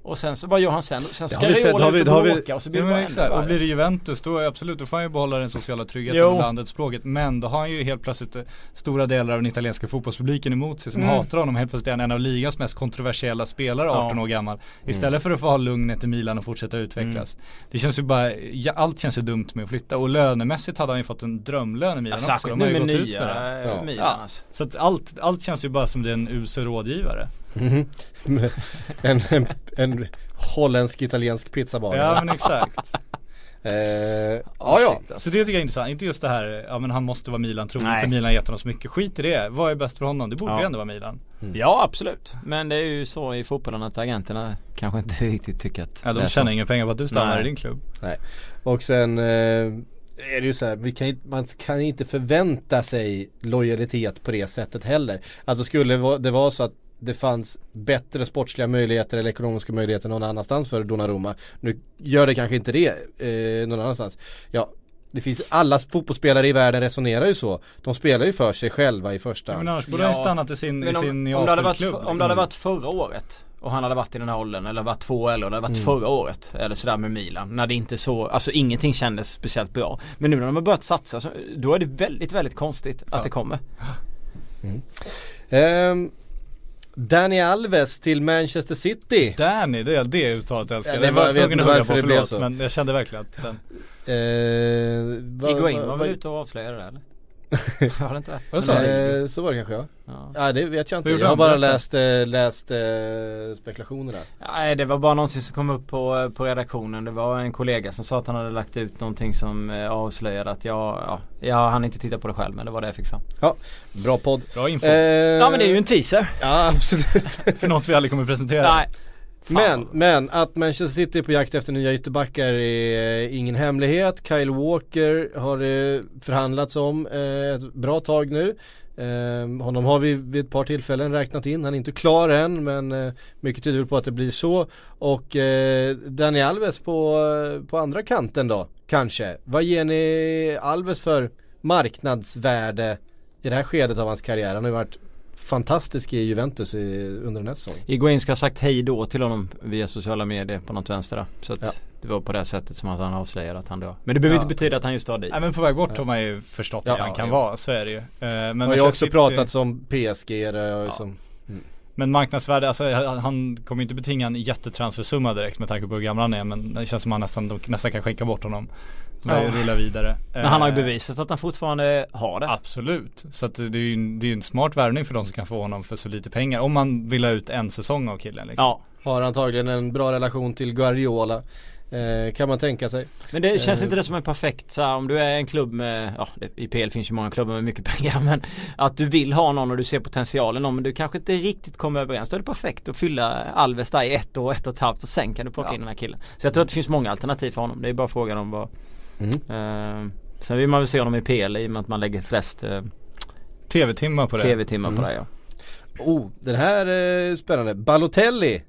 Och sen så vad gör han sen? Sen ska
har vi sett,
Raiola
har vi-
ut och
har vi-
bråka och så blir
Ja,
det bara
exakt. Och blir det Juventus då är absolut, då får han ju behålla den sociala tryggheten
Jo.
och landet språket. Men då har han ju helt plötsligt eh, stora delar av den italienska fotbollspubliken emot sig som
Mm.
hatar honom. Helt plötsligt är han en av ligans mest kontroversiella spelare,
Ja.
18 år gammal. Istället för att få ha lugnet i Milan och fortsätta utvecklas. Det känns ju bara, ja, allt känns ju dumt med att flytta. Och lönemässigt hade han ju fått en drömlön i Milan
Ja,
också.
särskilt
De har
nu
ju
med
gått ut
nya
med det.
Ja.
Milan
Ja.
alltså.
Så att allt, allt känns ju bara som det är en usel rådgivare.
Mhm. *laughs* en, en, en holländsk-italiensk pizzabagare.
Ja men exakt. *laughs*
Eh, ja, ja.
Så det tycker jag är intressant. Inte just det här, ja men han måste vara Milan trogen
Nej.
för Milan har gett honom så mycket. Skit i det. Vad är bäst för honom? Det borde
Ja.
ju ändå vara Milan.
Ja absolut. Men det är ju så i fotbollen att agenterna kanske inte *laughs* riktigt tycker att
Ja,
det
de tjänar inga pengar på att du stannar
Nej.
i din klubb.
Och sen eh, är det ju så här, vi kan, man kan inte förvänta sig lojalitet på det sättet heller. Alltså skulle det vara så att det fanns bättre sportsliga möjligheter eller ekonomiska möjligheter någon annanstans för Donnarumma. Nu gör det kanske inte det eh, någon annanstans. Ja, det finns alla fotbollsspelare i världen resonerar ju så. De spelar ju för sig själva i första
Ja,
hand.
men annars borde
Ja.
han stannat i sin, i
Men
sin
om, om, det hade varit, om det hade
liksom.
varit förra året och han hade varit i den här åldern eller varit två eller det hade varit
Mm.
förra året eller sådär med Milan. När det inte så, alltså ingenting kändes speciellt bra. Men nu när de har börjat satsa så, då är det väldigt, väldigt konstigt att
Ja.
det kommer.
Ehm, Danny Alves till Manchester City.
Danny, det är det uttalet jag älskar.
Ja,
det var
var- jag vet
tvungen
inte
att hugga på, förlåt. Men jag kände verkligen att den
Eh,
Higuain var väl ute och avslöjade det eller? *laughs* Var det inte?
Vad sa eh, Så var det kanske ja.
Ja.
Ja det vet jag inte. Jag har bara läst, eh, läst eh, spekulationerna.
Nej det var bara någonting som kom upp på, på redaktionen. Det var en kollega som sa att han hade lagt ut någonting som eh, avslöjade att jag, ja, jag hann inte titta på det själv men det var det jag fick fram.
Ja, bra podd.
Bra info.
Eh,
Ja men det är ju en teaser.
Ja absolut. *laughs*
För något vi aldrig kommer presentera.
Nej. Fan.
Men, men att Manchester City är på jakt efter nya ytterbackar är eh, ingen hemlighet. Kyle Walker har det förhandlats om eh, ett bra tag nu. Ehm, honom har vi vid ett par tillfällen räknat in. Han är inte klar än men eh, mycket tyder på att det blir så. Och eh, Dani Alves på, på andra kanten då, kanske. Vad ger ni Alves för marknadsvärde i det här skedet av hans karriär? Han har ju varit fantastisk i Juventus i, under den här säsongen.
Iguain ska ha sagt hej då till honom via sociala medier på något vänster. Så att
Ja.
det var på det sättet som att han avslöjade att han dör. Men det behöver
Ja.
inte betyda att han just dör dit.
Nej men på väg bort har man ju förstått
Ja,
att han kan
ja.
vara, så är det ju. Eh, Men
Man har ju
Manchester
också
City-
pratat som PSG är
Ja.
som
Men marknadsvärde, alltså han- kommer ju inte betinga en jättetransfersumma direkt med tanke på hur gammal han är men det känns som att han nästan, nästan kan skänka bort honom.
Ja.
Ja. Rulla vidare.
Men han har ju
Eh,
bevisat att han fortfarande har det.
Absolut. Så att det är ju en, det är en smart värvning för de som kan få honom för så lite pengar. Om man vill ha ut en säsong av killen liksom.
Ja.
har antagligen en bra relation till Guardiola. Eh, kan man tänka sig.
Men det känns
Eh.
inte det som en perfekt så här, om du är en klubb med, ja i PL finns ju många klubbar med mycket *laughs* pengar men att du vill ha någon och du ser potentialen någon men du kanske inte riktigt kommer överens. Då är det perfekt att fylla Alves där i ett år, ett och ett halvt och sen kan du plocka
Ja.
in den här killen. Så jag tror att det finns många alternativ för honom. Det är bara frågan om vad
Mm.
eh, Sen vill man väl se honom i PL i och med att man lägger flest eh,
Tv-timmar på det.
tv-timmar på
Mm.
det ja.
Oh, den här är spännande. Balotelli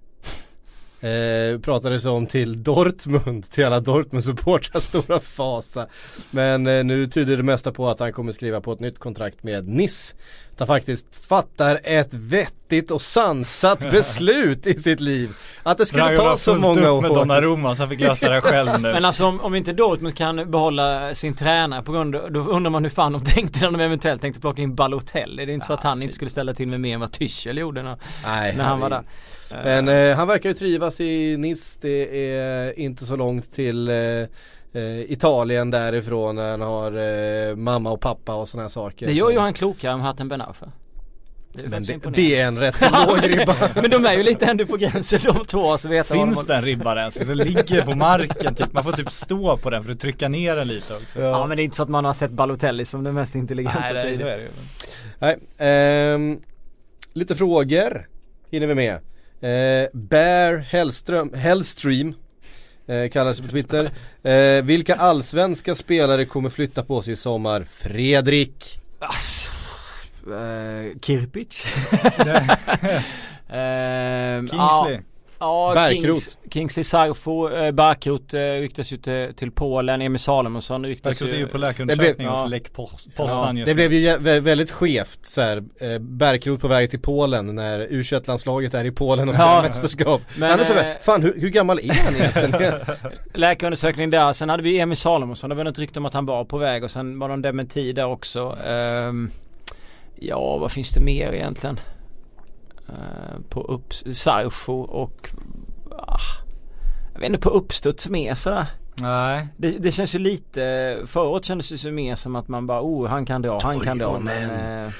eh, pratades om till Dortmund, till alla Dortmund-supportrars *laughs* stora fasa. Men eh, nu tyder det mesta på att han kommer skriva på ett nytt kontrakt med Nice. Att han faktiskt fattar ett vettigt och sansat *laughs* beslut i sitt liv. Att det skulle ta så många
upp med
år.
Donnarumma så han fick lösa det själv nu. *laughs*
Men alltså om, om inte Dortmund kan behålla sin tränare på grund av, då undrar man hur fan de tänkte när de eventuellt tänkte plocka in Balotelli. Det är inte så att han inte skulle ställa till med mer än vad Tuchel gjorde när,
Nej,
när han var där.
Men eh, han verkar ju trivas i Nice, det är inte så långt till eh, eh, Italien därifrån, han har eh, mamma och pappa och sådana här saker.
Det gör ju han klokare än Hatem Ben Arfa. Det är
Men det, det är en rätt så låg ribba. *laughs*
Men de är ju lite ändå på gränsen de två så vet
Finns
de
det en ribba ens? Alltså ligger på marken typ. Man får typ stå på den för att trycka ner den lite också.
Ja men det är inte så att man har sett Balotelli som den mest intelligenta
Nej, nej så är det ju.
Nej, ehm, lite frågor hinner vi med. Eh, Bear Hellström, Hellstream eh, kallas på Twitter. Eh, vilka allsvenska spelare kommer flytta på sig i sommar? Fredrik.
Alltså, eh, Kirpic. *laughs* *laughs* Ehm,
Kingsley.
Ja. Kings, Kingsley Sarfo, eh, Bärkroth eh, ryktas ju till, till Polen, Emil Salomonsson ryktas
Bärkroth är ju på
Det
läkarundersökning
blev-
hos
ja.
Lech Poznan just
Det blev ju väldigt skevt så här, eh, Bärkroth på väg till Polen när U21-landslaget är i Polen och spelar
Ja.
mästerskap.
Men,
han är så här, fan hur, hur gammal är han egentligen? *laughs* *laughs*
Läkarundersökning där, sen hade vi Emil Salomonsson, det var något rykte om att han var på väg och sen var det en dementi där också. Ehm, ja, vad finns det mer egentligen? Uh, på upp, Sarfo och ah, jag vet inte på uppstuds mer sådär.
Nej.
Det, det känns ju lite, förut kändes det ju mer som att man bara oh han kan dra, han kan dra. Men,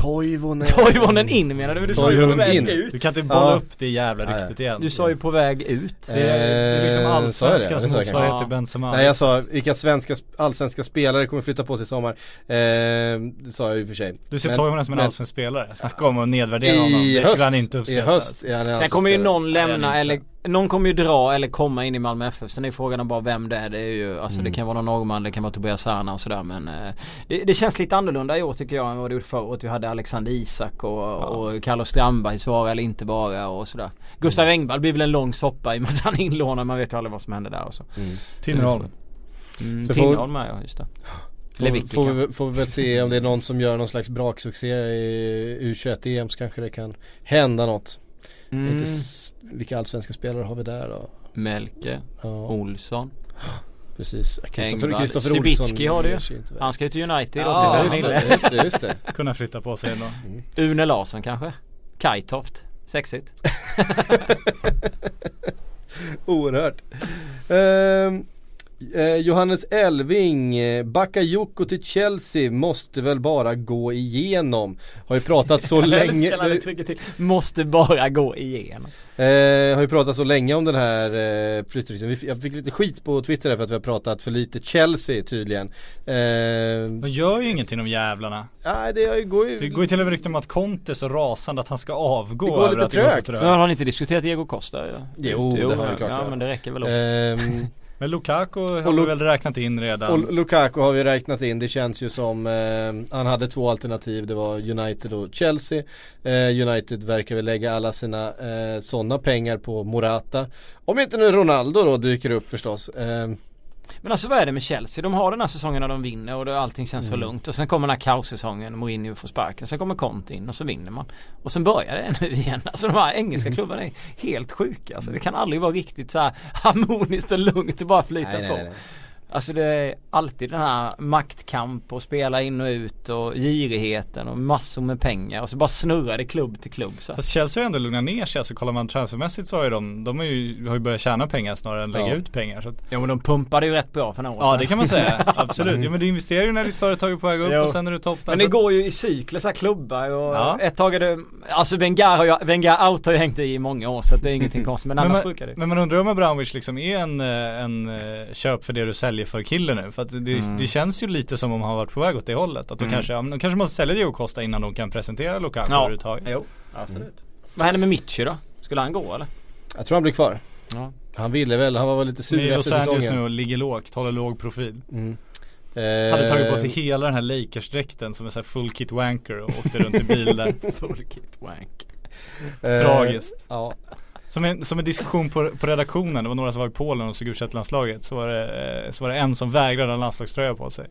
Toivonen.
eh,
Toivonen.
In menar du? Du sa ju på väg
in.
ut.
Du kan inte bolla
Ja.
upp det jävla
Ja, ja.
ryktet igen.
Du sa ju på väg ut.
det, är, det är liksom
Eh,
allsvenskans motsvarighet till Benzema.
Nej jag sa vilka svenska, allsvenska spelare kommer flytta på sig i sommar. Eh, det sa jag ju för sig.
Du ser
Men-
Toivonen som en
men-
allsvensk spelare. Snacka om att nedvärdera honom.
I
Det
höst,
skulle han inte
i höst är han en
Sen kommer ju någon lämna eller. Någon kommer ju dra eller komma in i Malmö FF. Sen är frågan om bara vem det är. Det är ju, alltså
Mm.
det kan vara någon norrman, det kan vara Tobias Sana och sådär men eh, det, det känns lite annorlunda i år tycker jag än vad det gjort förra året. Vi hade Alexander Isak och, och Carlos Strandbergs vara eller inte vara och sådär. Gustav
Mm.
Engvall blir väl en lång soppa i och med att han är inlånad. Man vet ju aldrig vad som händer där och så.
Tinnerholm.
Mm,
får-
Tinnerholm med ja, just det.
Får, får, vi, får vi väl se om det är någon som gör någon slags braksuccé i U21-EM så kanske det kan hända något.
Mm.
Inte vilka allsvenska spelare har vi där då?
Melke,
Ja,
Olsson.
precis. Kristoffer Olsson
har det ju. Han ska ju till United,
Ja,
85
just det, just det, just det. *laughs*
Kunna flytta på sig ändå.
Une Larsson kanske? Kajtoft? Sexigt. *laughs*
Oerhört. Ehm, Eh, Johannes Elving, eh, Bakayoko till Chelsea måste väl bara gå igenom. Har ju pratat så *laughs* länge.
till. Måste bara gå igenom.
Eh, har ju pratat så länge om den här eh, Jag fick lite skit på Twitter för att vi har pratat för lite Chelsea tydligen. Eh,
De gör ju ingenting de jävlarna.
nej det går ju...
Det går ju till och med rykten om att Conte är så rasande att han ska avgå.
Det går lite
går
trögt.
Men har ni inte diskuterat Diego Costa? Ja?
Jo, det har vi klart
Ja men det räcker väl också.
Ehm,
Men Lukaku har
Och
vi
Lu-
väl räknat in redan.
Och Lukaku har vi räknat in, det känns ju som, eh, han hade två alternativ, det var United och Chelsea. Eh, United verkar väl lägga alla sina eh, sådana pengar på Morata. Om inte nu Ronaldo då dyker upp förstås. Eh,
Men alltså vad är det med Chelsea? De har den här säsongen när de vinner och allting känns så
Mm.
lugnt. Och sen kommer den här kaossäsongen, Mourinho får sparken. Sen kommer Conte in och så vinner man. Och sen börjar det *laughs* nu igen. Alltså de här engelska
Mm.
klubbarna är helt sjuka. Alltså det kan aldrig vara riktigt så harmoniskt och lugnt och bara flyta
nej,
på.
nej, nej.
Alltså det är alltid den här maktkamp och spela in och ut och girigheten och massor med pengar och så bara snurrar det klubb till klubb så.
Fast Chelsea har ändå lugnat ner sig. Alltså kollar man transfermässigt så har ju de, de har ju, har ju börjat tjäna pengar snarare än lägga
Ja.
ut pengar. Så att,
Jo men de pumpade ju rätt bra för några år
ja
sedan.
det kan man säga, *laughs* absolut. Ja men du investerar ju när ditt företag är på väg upp
Jo.
och sen är du toppen.
Men det
att-
går ju i cykler så här klubbar och
Ja.
ett tag är det Alltså Wenger har ju, Wenger out har ju hängt i i många år så det är ingenting konstigt men
Men
annars
man,
brukar det
men man undrar om Abramovic liksom är en, eh, en eh, köp för det du säljer för kille nu. För att det,
Mm.
det känns ju lite som om han har varit på väg åt det hållet. Att de
Mm.
kanske, de kanske måste sälja Diego Costa innan de kan presentera Lukaku
Ja,
överhuvudtaget.
jo absolut Vad händer med Mitchy då? Skulle han gå eller?
Jag tror han blir kvar.
Ja.
Han ville väl, han var väl lite sur
Han är i Los
efter
Angeles
säsongen.
nu och ligger lågt, håller låg profil.
Mm.
Hade tagit på
Eh,
sig hela den här Lakers-dräkten som är såhär full kit wanker och åkte runt i bil där. *laughs*
Full kit wank
eh,
Tragiskt.
Ja.
Som en, som en diskussion på, på redaktionen, det var några som var i Polen och såg u landslaget så var det, eh, så var det en som vägrade ha landslagströja på sig.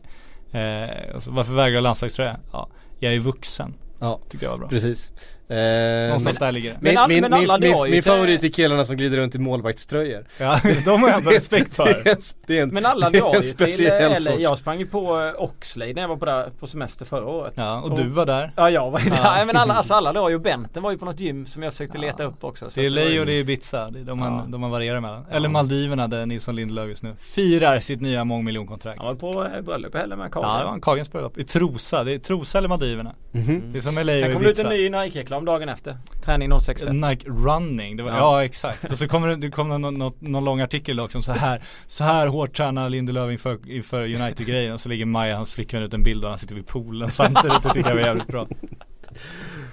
Eh, så, varför vägrar jag landslagströja? Ja, jag är vuxen.
Ja,
Tyckte jag var bra.
precis. Eh,
Någonstans där ligger det.
Men
min,
all-
min,
men alla
min,
drar
min,
ju
min
till-
favorit är killarna som glider runt i målvaktströjor.
Ja, *laughs* de har jag ändå respekt för.
Det är en, det är en,
Men alla
är
drar
en
ju till,
speciell
eller jag sprang ju på eh, Oxlade när jag var på, där, på semester förra året
Ja, och du var där.
Ja jag var ju
Ja. *laughs*
där, men alla, alltså alla drar ju Benten var ju på något gym som jag försökte leta upp också så
Det är
ju-
och det är Ibiza, det är de, man,
Ja.
de man varierar mellan. Eller Maldiverna där Nilsson Lindelöf just nu firar sitt nya mångmiljonkontrakt.
Han var på eh, bröllop i helgen med Karin
Ja, det var en Kagens bröllop. I Trosa, det är Trosa eller Maldiverna.
Mhm.
Det är som LA
Sen
och
kom det ut
Ibiza.
en ny Nike-reklam dagen efter Träning 060
Nike running, det var, ja.
Ja.
exakt. Och så kommer det, det kommer någon, någon, någon lång artikel också om så här Så här hårt tränar Lindelöf inför, inför United-grejen och så ligger Maja, hans flickvän ut en bild och han sitter vid poolen samtidigt. Det tycker jag var jävligt bra. *laughs*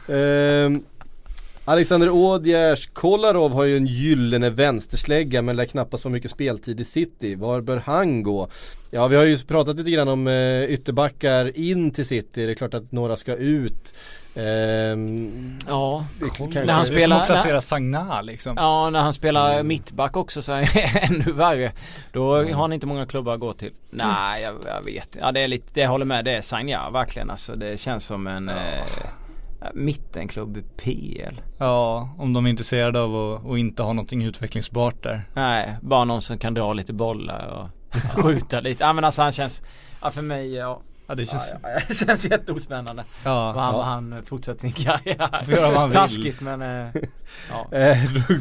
Ehm, Alexander Ådjärs Kolarov har ju en gyllene vänsterslägga men lär knappast få mycket speltid i city. Var bör han gå? Ja vi har ju pratat lite grann om eh, ytterbackar in till city. Det är klart att några ska ut. Ehm,
Ja,
kanske-
när han
det är som
spelar,
att placera Sagna liksom.
ja när han spelar mittback också så är det *laughs* ännu värre Då har han inte många klubbar att gå till Nej jag, jag vet Ja det är lite, det jag håller med det är Sagna verkligen alltså Det känns som en eh, mittenklubb PL
Ja, om de är intresserade av att, att inte ha någonting utvecklingsbart där.
Nej, bara någon som kan dra lite bollar och *laughs* skjuta lite. Ja men alltså han känns, ja för mig, ja.
Ja det känns,
Ja, ja, *laughs* det känns jätteospännande.
ja,
Vad han,
ja.
vad han fortsätter sin *laughs* karriär.
Får göra vad han vill.
Taskigt men, eh, ja.
eh,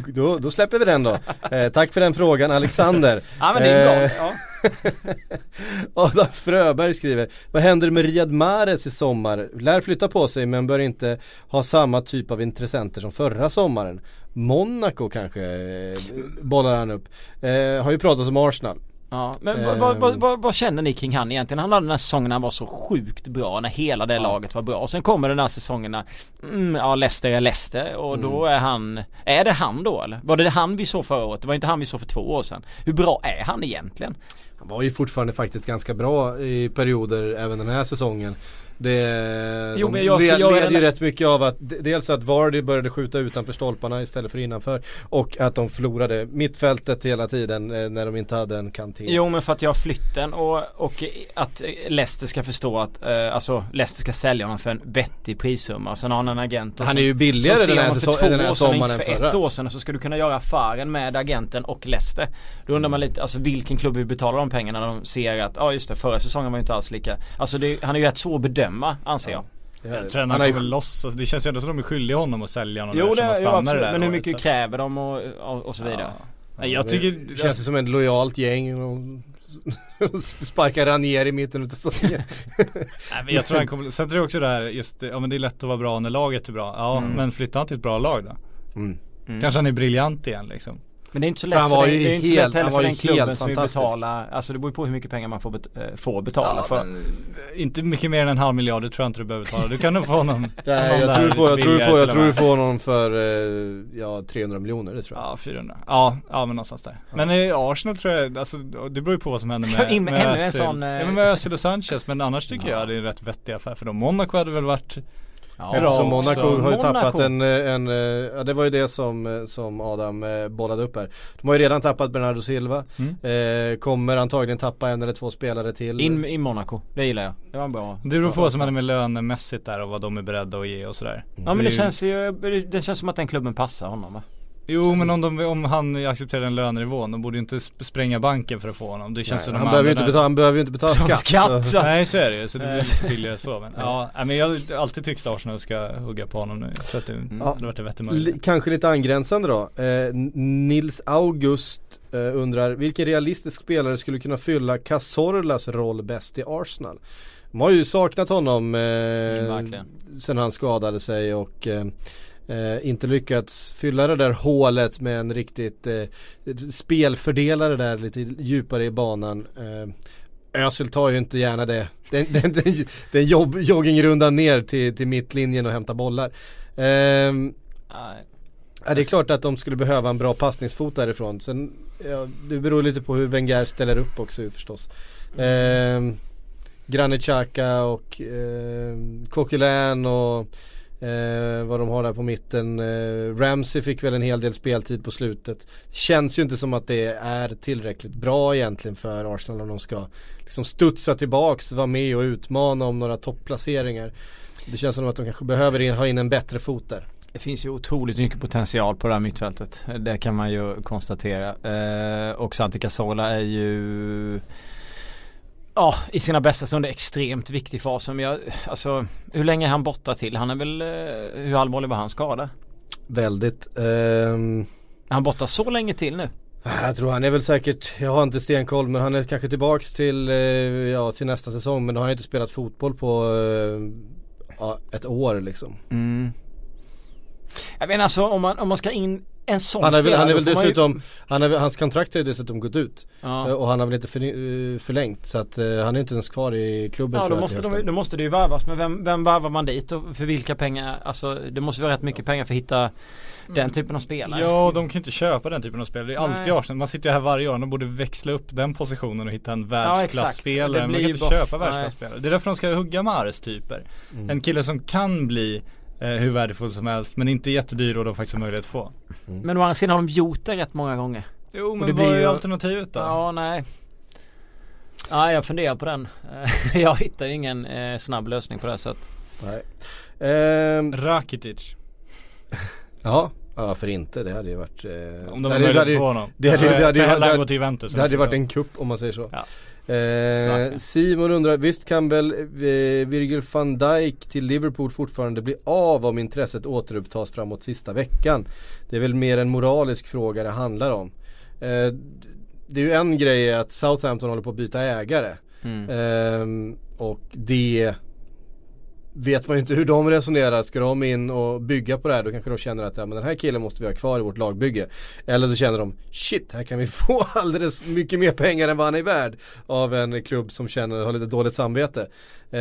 då, då, släpper vi den då. Eh, tack för den frågan Alexander.
Ja men det är bra.
Eh,
Ja. *laughs*
Adam Fröberg skriver Vad händer med Riyad Mahrez i sommar? Lär flytta på sig men bör inte ha samma typ av intressenter som förra sommaren Monaco kanske eh, bollar han upp eh, Har ju pratat om Arsenal
Ja, men vad, vad, vad, vad, vad känner ni kring han egentligen? Han hade den här säsongen när han var så sjukt bra, när hela det laget var bra. Och sen kommer den här säsongen när, mm, ja Leicester är Leicester och då
Mm.
är han, är det han då eller? Var det han vi såg förra året? Det var inte han vi såg för två år sedan. Hur bra är han egentligen?
Han var ju fortfarande faktiskt ganska bra i perioder även den här säsongen det,
Jo, men jag-
led,
jag
led ju rätt mycket av att dels att Vardy började skjuta utanför stolparna istället för innanför och att de förlorade mittfältet hela tiden eh, när de inte hade en kant till.
Jo men för att jag har flytten och, och att Leicester ska förstå att, eh, alltså Leicester ska sälja honom för en vettig prissumma. Sen har han en agent
Han är ju billigare
som
den här,
för
säsong,
två
den här sommaren än
för
förra.
ett år sedan så ska du kunna göra affären med agenten och Leicester. Då undrar man lite, alltså vilken klubb vill betala de pengarna när de ser att, ja just det, förra säsongen var ju inte alls lika Alltså det, han är ju rätt svår att bedöma anser jag.
Jag tror
Han
kommer loss, alltså, det känns ju ändå som de är skyldiga honom att sälja honom
Jo
där,
det,
han
jo,
stannar där
men hur mycket
att-
kräver de och, och, och så vidare.
Nej, jag tycker,
Det känns ju som en lojalt gäng och sparka Ranier i mitten av säsongen. *laughs*
Nej, men jag tror han kommer, sen tror jag också det här just, ja men det är lätt att vara bra när laget är bra. Ja
Mm.
men flytta han till ett bra lag då.
Mm.
Mm.
Kanske han är briljant igen liksom.
Men det är inte så
För
lätt
han
för,
var
det,
ju
det är inte så
helt-
lätt heller för
var ju
den klubben
helt
som vill betala, alltså det beror ju på hur mycket pengar man får, bet, eh, får betala för.
men, eh, inte mycket mer än en halv miljard, det tror jag inte du behöver betala. Du kan nog få honom. *laughs*
Nej,
någon
jag tror du får, jag tror du får, jag tror du får honom för, eh, ja 300 miljoner det tror jag.
Ja 400. Ja, ja men någonstans där. Men i Arsenal tror jag, alltså det beror ju på vad som händer med,
med
med Özil.
sån, eh,
Ja men med Özil och Sanchez. Men annars tycker
Ja.
jag det är en rätt vettig affär för dem. Monaco hade väl varit
Ja,
bra
Monaco
också.
har ju
Monaco.
tappat en, eh, en, eh, ja det var ju det som, eh, som Adam bollade upp här. De har ju redan tappat Bernardo Silva.
Mm.
Eh, kommer antagligen tappa en eller två spelare till.
In i Monaco, det gillar jag. Det var bra.
Det beror på vad som händer med lönemässigt där och vad de är beredda att ge och sådär.
Ja men det
ju-
känns ju, det känns som att den klubben passar honom va?
Jo men om, de, om han accepterar den lönenivån, de borde ju inte sp- spränga banken för att få honom. Det känns
Nej,
som
han, behöver inte betala, han behöver ju inte betala skatt.
Skatt,
så-
så *laughs*
Nej så är det ju, så det blir lite billigare så men ja, men jag har alltid tyckt att Arsenal ska hugga på honom nu. Jag tror att det
Ja.
hade varit en vettig
Li-
möjlighet.
Kanske lite angränsande då. Eh, Nils August eh, undrar vilken realistisk spelare skulle kunna fylla Cazorlas roll bäst i Arsenal? De har ju saknat honom eh, sen han skadade sig och eh, eh, inte lyckats fylla det där hålet med en riktigt eh, spelfördelare där lite djupare i banan. Eh, Özil tar ju inte gärna det. Den, *laughs* den, den, den jobb, joggingrundan ner till, till mittlinjen och hämta bollar.
Nej.
Ja, det är klart att de skulle behöva en bra passningsfot därifrån. Sen, ja, det beror lite på hur Wenger ställer upp också förstås. Eh, Granit Xhaka och eh, Coquelin och eh, vad de har där på mitten. Eh, Ramsey fick väl en hel del speltid på slutet. Känns ju inte som att det är tillräckligt bra egentligen för Arsenal om de ska liksom studsa tillbaks, vara med och utmana om några topplaceringar. Det känns som att de kanske behöver in, ha in en bättre fot där.
Det finns ju otroligt mycket potential på det här mittfältet. Det kan man ju konstatera. Eh, och Santi Casola är ju Ja, i sina bästa stunder extremt viktig oss. Men jag, alltså, hur länge är han borta till? Han är väl, eh, hur allvarlig var hans skada?
Väldigt. ehm,
Är han borta så länge till nu?
Jag tror han är väl säkert, jag har inte stenkoll men han är kanske tillbaks till, eh, ja, till nästa säsong men då har han inte spelat fotboll på eh, ja, ett år liksom.
Mm. Jag menar alltså om man, om man ska in en sån
Han är väl,
spelare,
han är väl
man ju-
dessutom, han är, hans kontrakt har ju dessutom gått ut.
Ja.
Eh, Och han har väl inte för, eh, förlängt så att eh, han är inte ens kvar i klubben
Ja
tror
då måste, de, då måste det ju värvas. Men vem, vem värvar man dit och för vilka pengar? Alltså det måste vara rätt mycket pengar för att hitta den typen av spelare.
Ja, de kan ju inte köpa den typen av spelare. Det är alltid. Arsenal. Man sitter ju här varje år. De borde växla upp den positionen och hitta en världsklasspelare.
Blir
de kan inte köpa världsklasspelare. Det är därför de ska hugga med Ares-typer.
Mm.
En kille som kan bli eh, hur värdefull som helst men inte jättedyr och de faktiskt har möjlighet att få.
Men å andra sidan har de gjort det rätt många gånger.
Jo
Och
men
det
vad
blir
är
ju-
alternativet då?
Ja, nej. Ja, jag funderar på den. *laughs* Jag hittar ju ingen eh, snabb lösning på det så att.
Nej. Ehm,
Rakitic. *laughs*
ja, ja varför inte? Det hade ju varit eh,
Om de
hade-
möjlighet
det
att få honom.
Det hade,
än
varit en kupp om man säger så.
Ja.
Eh. Simon undrar, visst kan väl eh, Virgil van Dijk till Liverpool fortfarande bli av om intresset återupptas framåt sista veckan? Det är väl mer en moralisk fråga det handlar om. Eh, det är ju en grej att Southampton håller på att byta ägare.
Mm.
Ehm, och det vet man ju inte hur de resonerar. Ska de in och bygga på det här då kanske de känner att ja, men den här killen måste vi ha kvar i vårt lagbygge. Eller så känner de shit här kan vi *laughs* få alldeles mycket mer pengar än vad han är värd av en klubb som känner har lite dåligt samvete. Eh,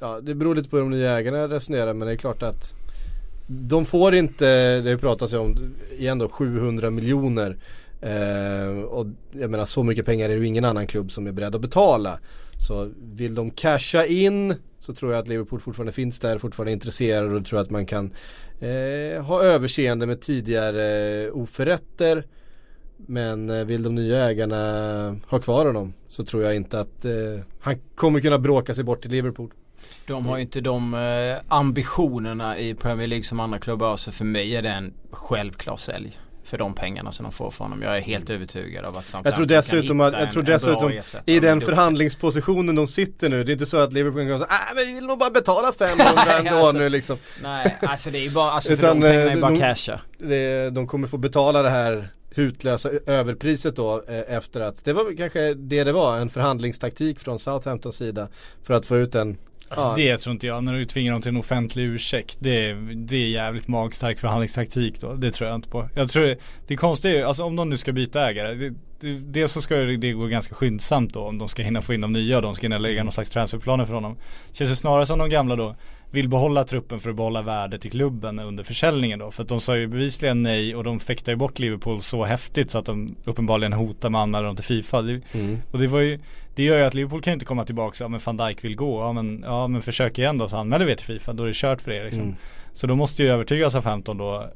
ja, det beror lite på hur de nya ägarna resonerar men det är klart att de får inte, det pratas ju om igen då 700 miljoner Eh, och jag menar så mycket pengar är det ju ingen annan klubb som är beredd att betala. Så vill de casha in så tror jag att Liverpool fortfarande finns där, fortfarande är intresserade och tror att man kan eh, ha överseende med tidigare eh, oförrätter. Men eh, vill de nya ägarna ha kvar honom så tror jag inte att eh, han kommer kunna bråka sig bort till Liverpool.
De har ju inte de eh, ambitionerna i Premier League som andra klubbar har. Så för mig är det en självklar sälj. För de pengarna som de får från honom. Jag är helt övertygad av att
Jag
Southampton
tror
kan
dessutom att, jag tror dessutom i den förhandlingspositionen de sitter nu, det är inte så att Liverpool kan säga äh, men vi vill nog bara betala 500
Nej,
ändå
alltså,
nu liksom.
Nej, alltså det är bara, alltså för
Utan,
de pengarna är
eh,
bara
de-
casha.
Det, de kommer få betala det här hutlösa överpriset då eh, efter att det var kanske det det var, en förhandlingstaktik från Southamptons sida för att få ut en
Alltså
ja,
det tror inte jag, när du tvingar dem till en offentlig ursäkt. Det är, det är jävligt magstark förhandlingstaktik då. Det tror jag inte på. Jag tror det konstiga är ju, alltså om de nu ska byta ägare. Det, det, dels så ska det gå ganska skyndsamt då om de ska hinna få in de nya och de ska hinna lägga någon slags transferplaner för honom. Känns det snarare som de gamla då vill behålla truppen för att behålla värdet i klubben under försäljningen då. För att de sa ju bevisligen nej och de fäktade ju bort Liverpool så häftigt så att de uppenbarligen hotar med att anmäla dem till Fifa.
Mm.
Och det var ju det gör ju att Liverpool kan ju inte komma tillbaka ja men van Dijk vill gå, ja men, ja men försök igen då så anmäler vi till Fifa, då är det kört för er liksom.
Mm.
Så då måste ju övertyga SA-15 då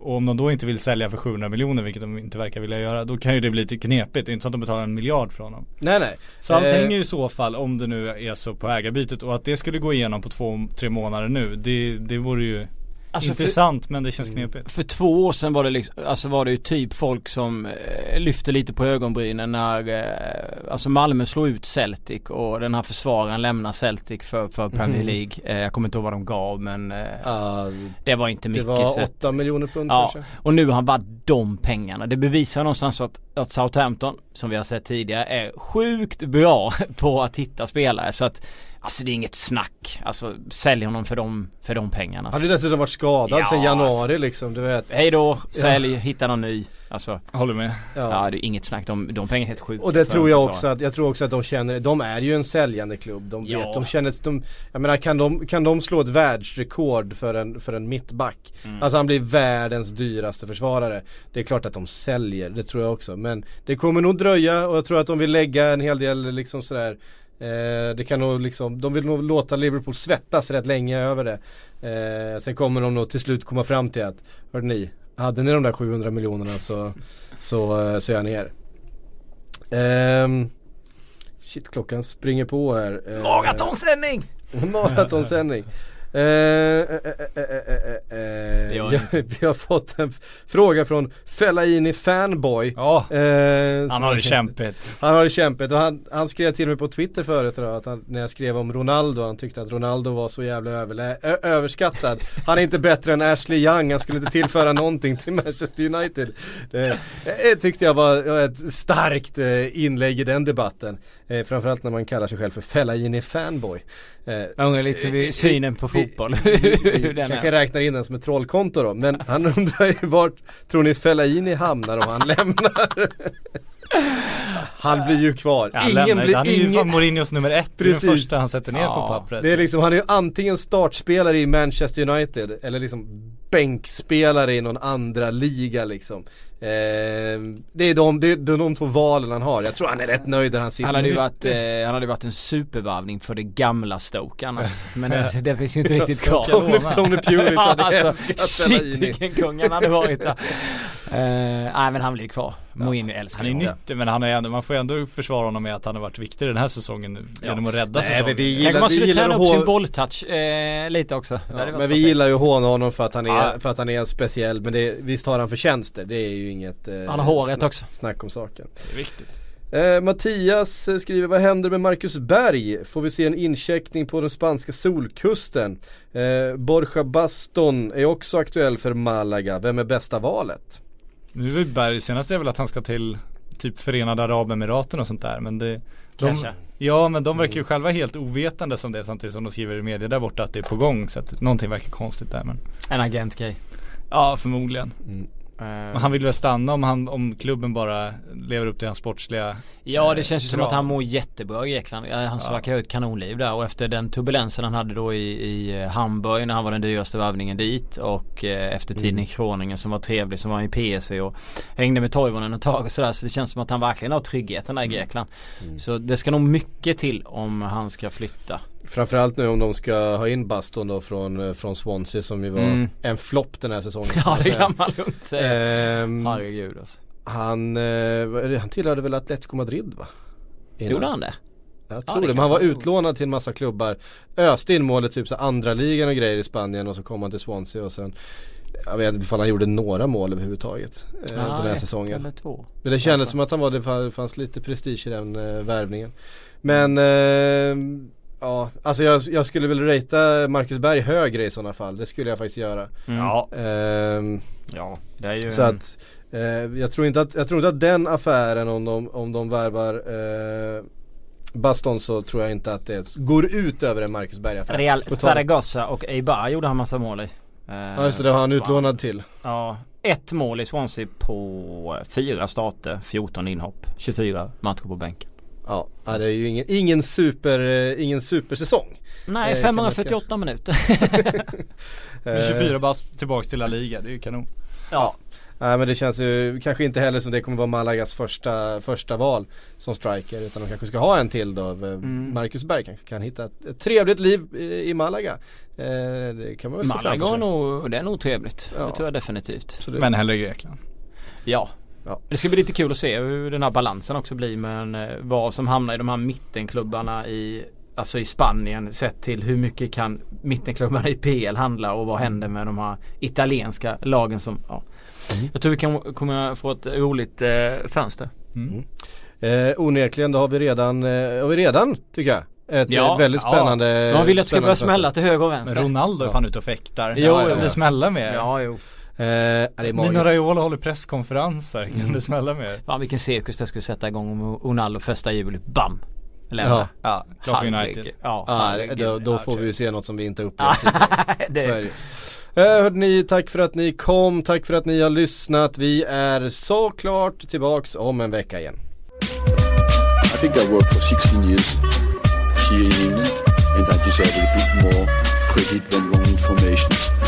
och om de då inte vill sälja för 700 miljoner, vilket de inte verkar vilja göra, då kan ju det bli lite knepigt. Det är inte så att de betalar en miljard för honom.
Nej nej.
Så allt
Eh,
hänger ju i så fall, om det nu är så på ägarbytet och att det skulle gå igenom på två, tre månader nu, det, det vore ju
Alltså för-
intressant men det känns knepigt.
För två år sedan var det liksom, alltså var det ju typ folk som eh, lyfte lite på ögonbrynen när eh, Alltså Malmö slog ut Celtic och den här försvararen lämnar Celtic för, för Premier
Mhm.
League. Eh, jag kommer inte ihåg vad de gav men
Ja,
det var inte
det
mycket.
var
så att-
8 miljoner pund
Ja,
kanske.
och nu har han bara de pengarna. Det bevisar någonstans att, att Southampton, som vi har sett tidigare, är sjukt bra *laughs* på att hitta spelare. Så att, alltså det är inget snack. Alltså sälj honom för de, för de pengarna.
Han har ju dessutom varit skadad
Ja,
sedan januari liksom, du vet.
Hej då, sälj, hitta någon ny. Alltså,
Håller med.
ja. det är inget snack. De, de pengarna är helt sjuka.
Och det tror jag också att, jag tror också att de känner, de är ju en säljande klubb. De vet,
Ja.
de känner, de, jag menar kan de, kan de slå ett världsrekord för en, för en mittback?
Mm.
Alltså han blir världens dyraste försvarare. Det är klart att de säljer, det tror jag också. Men det kommer nog dröja och jag tror att de vill lägga en hel del liksom sådär Eh, det kan nog liksom, de vill nog låta Liverpool svettas rätt länge över det. Eh, sen kommer de nog till slut komma fram till att, hörde ni, hade ni de där 700 miljonerna så, så, eh, så är ni er. Ehm, shit klockan springer på här. Eh,
Maratonsändning! *laughs*
Maratonsändning. Eh, eh, eh, eh, eh, eh, ja, *laughs* vi har fått en fråga från Fellaini Fanboy.
Ja,
Eh,
han har det kämpigt.
Han har det kämpigt och han, han skrev till mig på Twitter förut idag att han, när jag skrev om Ronaldo, han tyckte att Ronaldo var så jävla överlä- ö- överskattad. *laughs* Han är inte bättre än Ashley Young, han skulle inte tillföra någonting till Manchester United. Det, det tyckte jag var ett starkt eh, inlägg i den debatten. Eh, framförallt när man kallar sig själv för Fellaini Fanboy. Eh,
Undrar liksom i synen på fotboll.
vi, vi *laughs*
den
kanske
är.
räknar in den som ett trollkonto då, men han undrar ju vart tror ni Fellaini hamnar om han lämnar? han blir ju kvar.
Ja, han lämnar inte. Han är ju
ingen,
fan Mourinhos nummer ett. Det är
Precis.
den första han sätter ner
Ja.
på pappret.
det är liksom, han är ju antingen startspelare i Manchester United eller liksom bänkspelare i någon andra liga liksom. Eh, det, är de, det, är, det är de två valen han har. Jag tror han är rätt nöjd där han sitter.
Han hade ju varit, eh, han hade varit en supervarvning för det gamla Stoke annars. Men det, *laughs* det finns ju inte riktigt kvar.
Tony, Tony Pulis hade *laughs*
alltså,
älskat
shit vilken kung han hade varit där. *laughs* Eh, nej men han blir kvar. Mourinho älskar
Han är
honom.
nyttig men han är ändå, man får ändå försvara honom med att han har varit viktig den här säsongen nu, genom att rädda
Nej,
säsongen.
Tänk om
vi
skulle
gillar
träna upp sin bolltouch eh, lite också.
Ja, men vi gillar ju att håna honom för att han är,
Ja.
för att han är en speciell, men det, visst har han förtjänster, det är ju inget eh,
Han har håret
snack,
också.
snack om saken.
Det är viktigt.
Eh, Mattias skriver, vad händer med Marcus Berg? Får vi se en incheckning på den spanska solkusten? Eh, Borja Baston är också aktuell för Malaga, vem är bästa valet?
Nu är Berg, senast är väl att han ska till typ Förenade Arabemiraten och sånt där men det de,
Kanske.
Ja men de verkar ju själva helt ovetande som det samtidigt som de skriver i media där borta att det är på gång så att någonting verkar konstigt där men
En agentgrej.
Ja förmodligen.
Eh,
Men han vill väl stanna om, han, om klubben bara lever upp till hans sportsliga
Ja det
eh,
känns ju som att han mår jättebra i Grekland. Han
Ja.
verkar ha ett kanonliv där och efter den turbulensen han hade då i, i eh, Hamburg när han var den dyraste värvningen dit och eh, efter tiden i Kroningen som var trevlig som var i PSV och hängde med Toivonen ett tag och sådär så det känns som att han verkligen har tryggheten där i Grekland. Så det ska nog mycket till om han ska flytta.
Framförallt nu om de ska ha in Baston då från, eh, från Swansea som ju var
Mm.
en flopp den här säsongen.
Ja det kan man lugnt säga.
Ehm,
Herregud alltså.
han, eh, det? han tillhörde väl Atletico Madrid va? Innan.
Gjorde han det?
Jag
Ja,
tror
det
det,
kan
men han var utlånad till en massa klubbar Öste in målet typ så andra ligan och grejer i Spanien och så kom han till Swansea och sen Jag vet inte ifall han gjorde några mål överhuvudtaget eh, Den här
Nej,
säsongen
Eller två.
Men det kändes som att han var, det fanns lite prestige i den eh, värvningen Men eh, Ja, alltså jag, jag skulle väl ratea Marcus Berg högre i sådana fall. Det skulle jag faktiskt göra.
Mm.
Ja.
Ehm,
Ja, det är ju
så
en-
att eh, jag, tror inte att, jag tror inte att den affären om de, om de värvar eh, Baston så tror jag inte att det går ut över en Marcus Berg-affär.
Real Zaragoza och Eibar gjorde han massa mål i. Eh,
Ja just det, det har han
fan.
utlånad till.
Ja, ett mål i Swansea på fyra starter, 14 inhopp, 24 matcher på bänken.
Ja, det är ju ingen, ingen super, eh, ingen supersäsong.
Nej,
Eh, kan man
548 minuter. *laughs*
Eh,
24 bast tillbaks till La Liga, det är ju kanon.
ja.
Nej men det känns ju kanske inte heller som det kommer vara Malagas första, första val som striker utan de kanske ska ha en till då. Eh,
Mm.
Marcus Berg kanske kan hitta ett, ett trevligt liv i, i Malaga. Eh, det kan man väl se
Malaga är nog, det är nog trevligt.
Ja.
Det tror jag definitivt.
Det,
Men hellre Grekland.
Ja.
Ja.
Det ska bli lite kul att se hur den här balansen också blir men eh, vad som hamnar i de här mittenklubbarna i Alltså i Spanien sett till hur mycket kan mittenklubbarna i PL handla och vad händer med de här italienska lagen som ja.
Mm.
Jag tror vi kan, kommer få ett roligt eh, fönster.
eh, onekligen, då har vi redan, eh, har vi redan tycker jag. Ett
Ja.
eh, väldigt
Ja.
spännande
Man vill att det ska börja
fönster.
smälla till höger och
Men
vänster.
Ronaldo är
Ja.
fan ute och fäktar.
Jo,
ja,
ja, ja.
det smälla mer?
Ja jo.
Eh, ja, det är
Mino. Raiola håller presskonferenser, kan det smälla mer?
Fan vilken cirkus det skulle sätta igång om Ronaldo första juli, bam!
Ja.
Lämna.
Ja, för United.
Ja,
Ja, då, då
Ja,
får vi ju se något som vi inte *laughs* upplevt tidigare. Så är det. Eh, hörde ni, tack för att ni kom, tack för att ni har lyssnat. Vi är såklart tillbaks om en vecka igen.
I think I worked for 16 years here in England and I deserve a bit more credit than wrong information.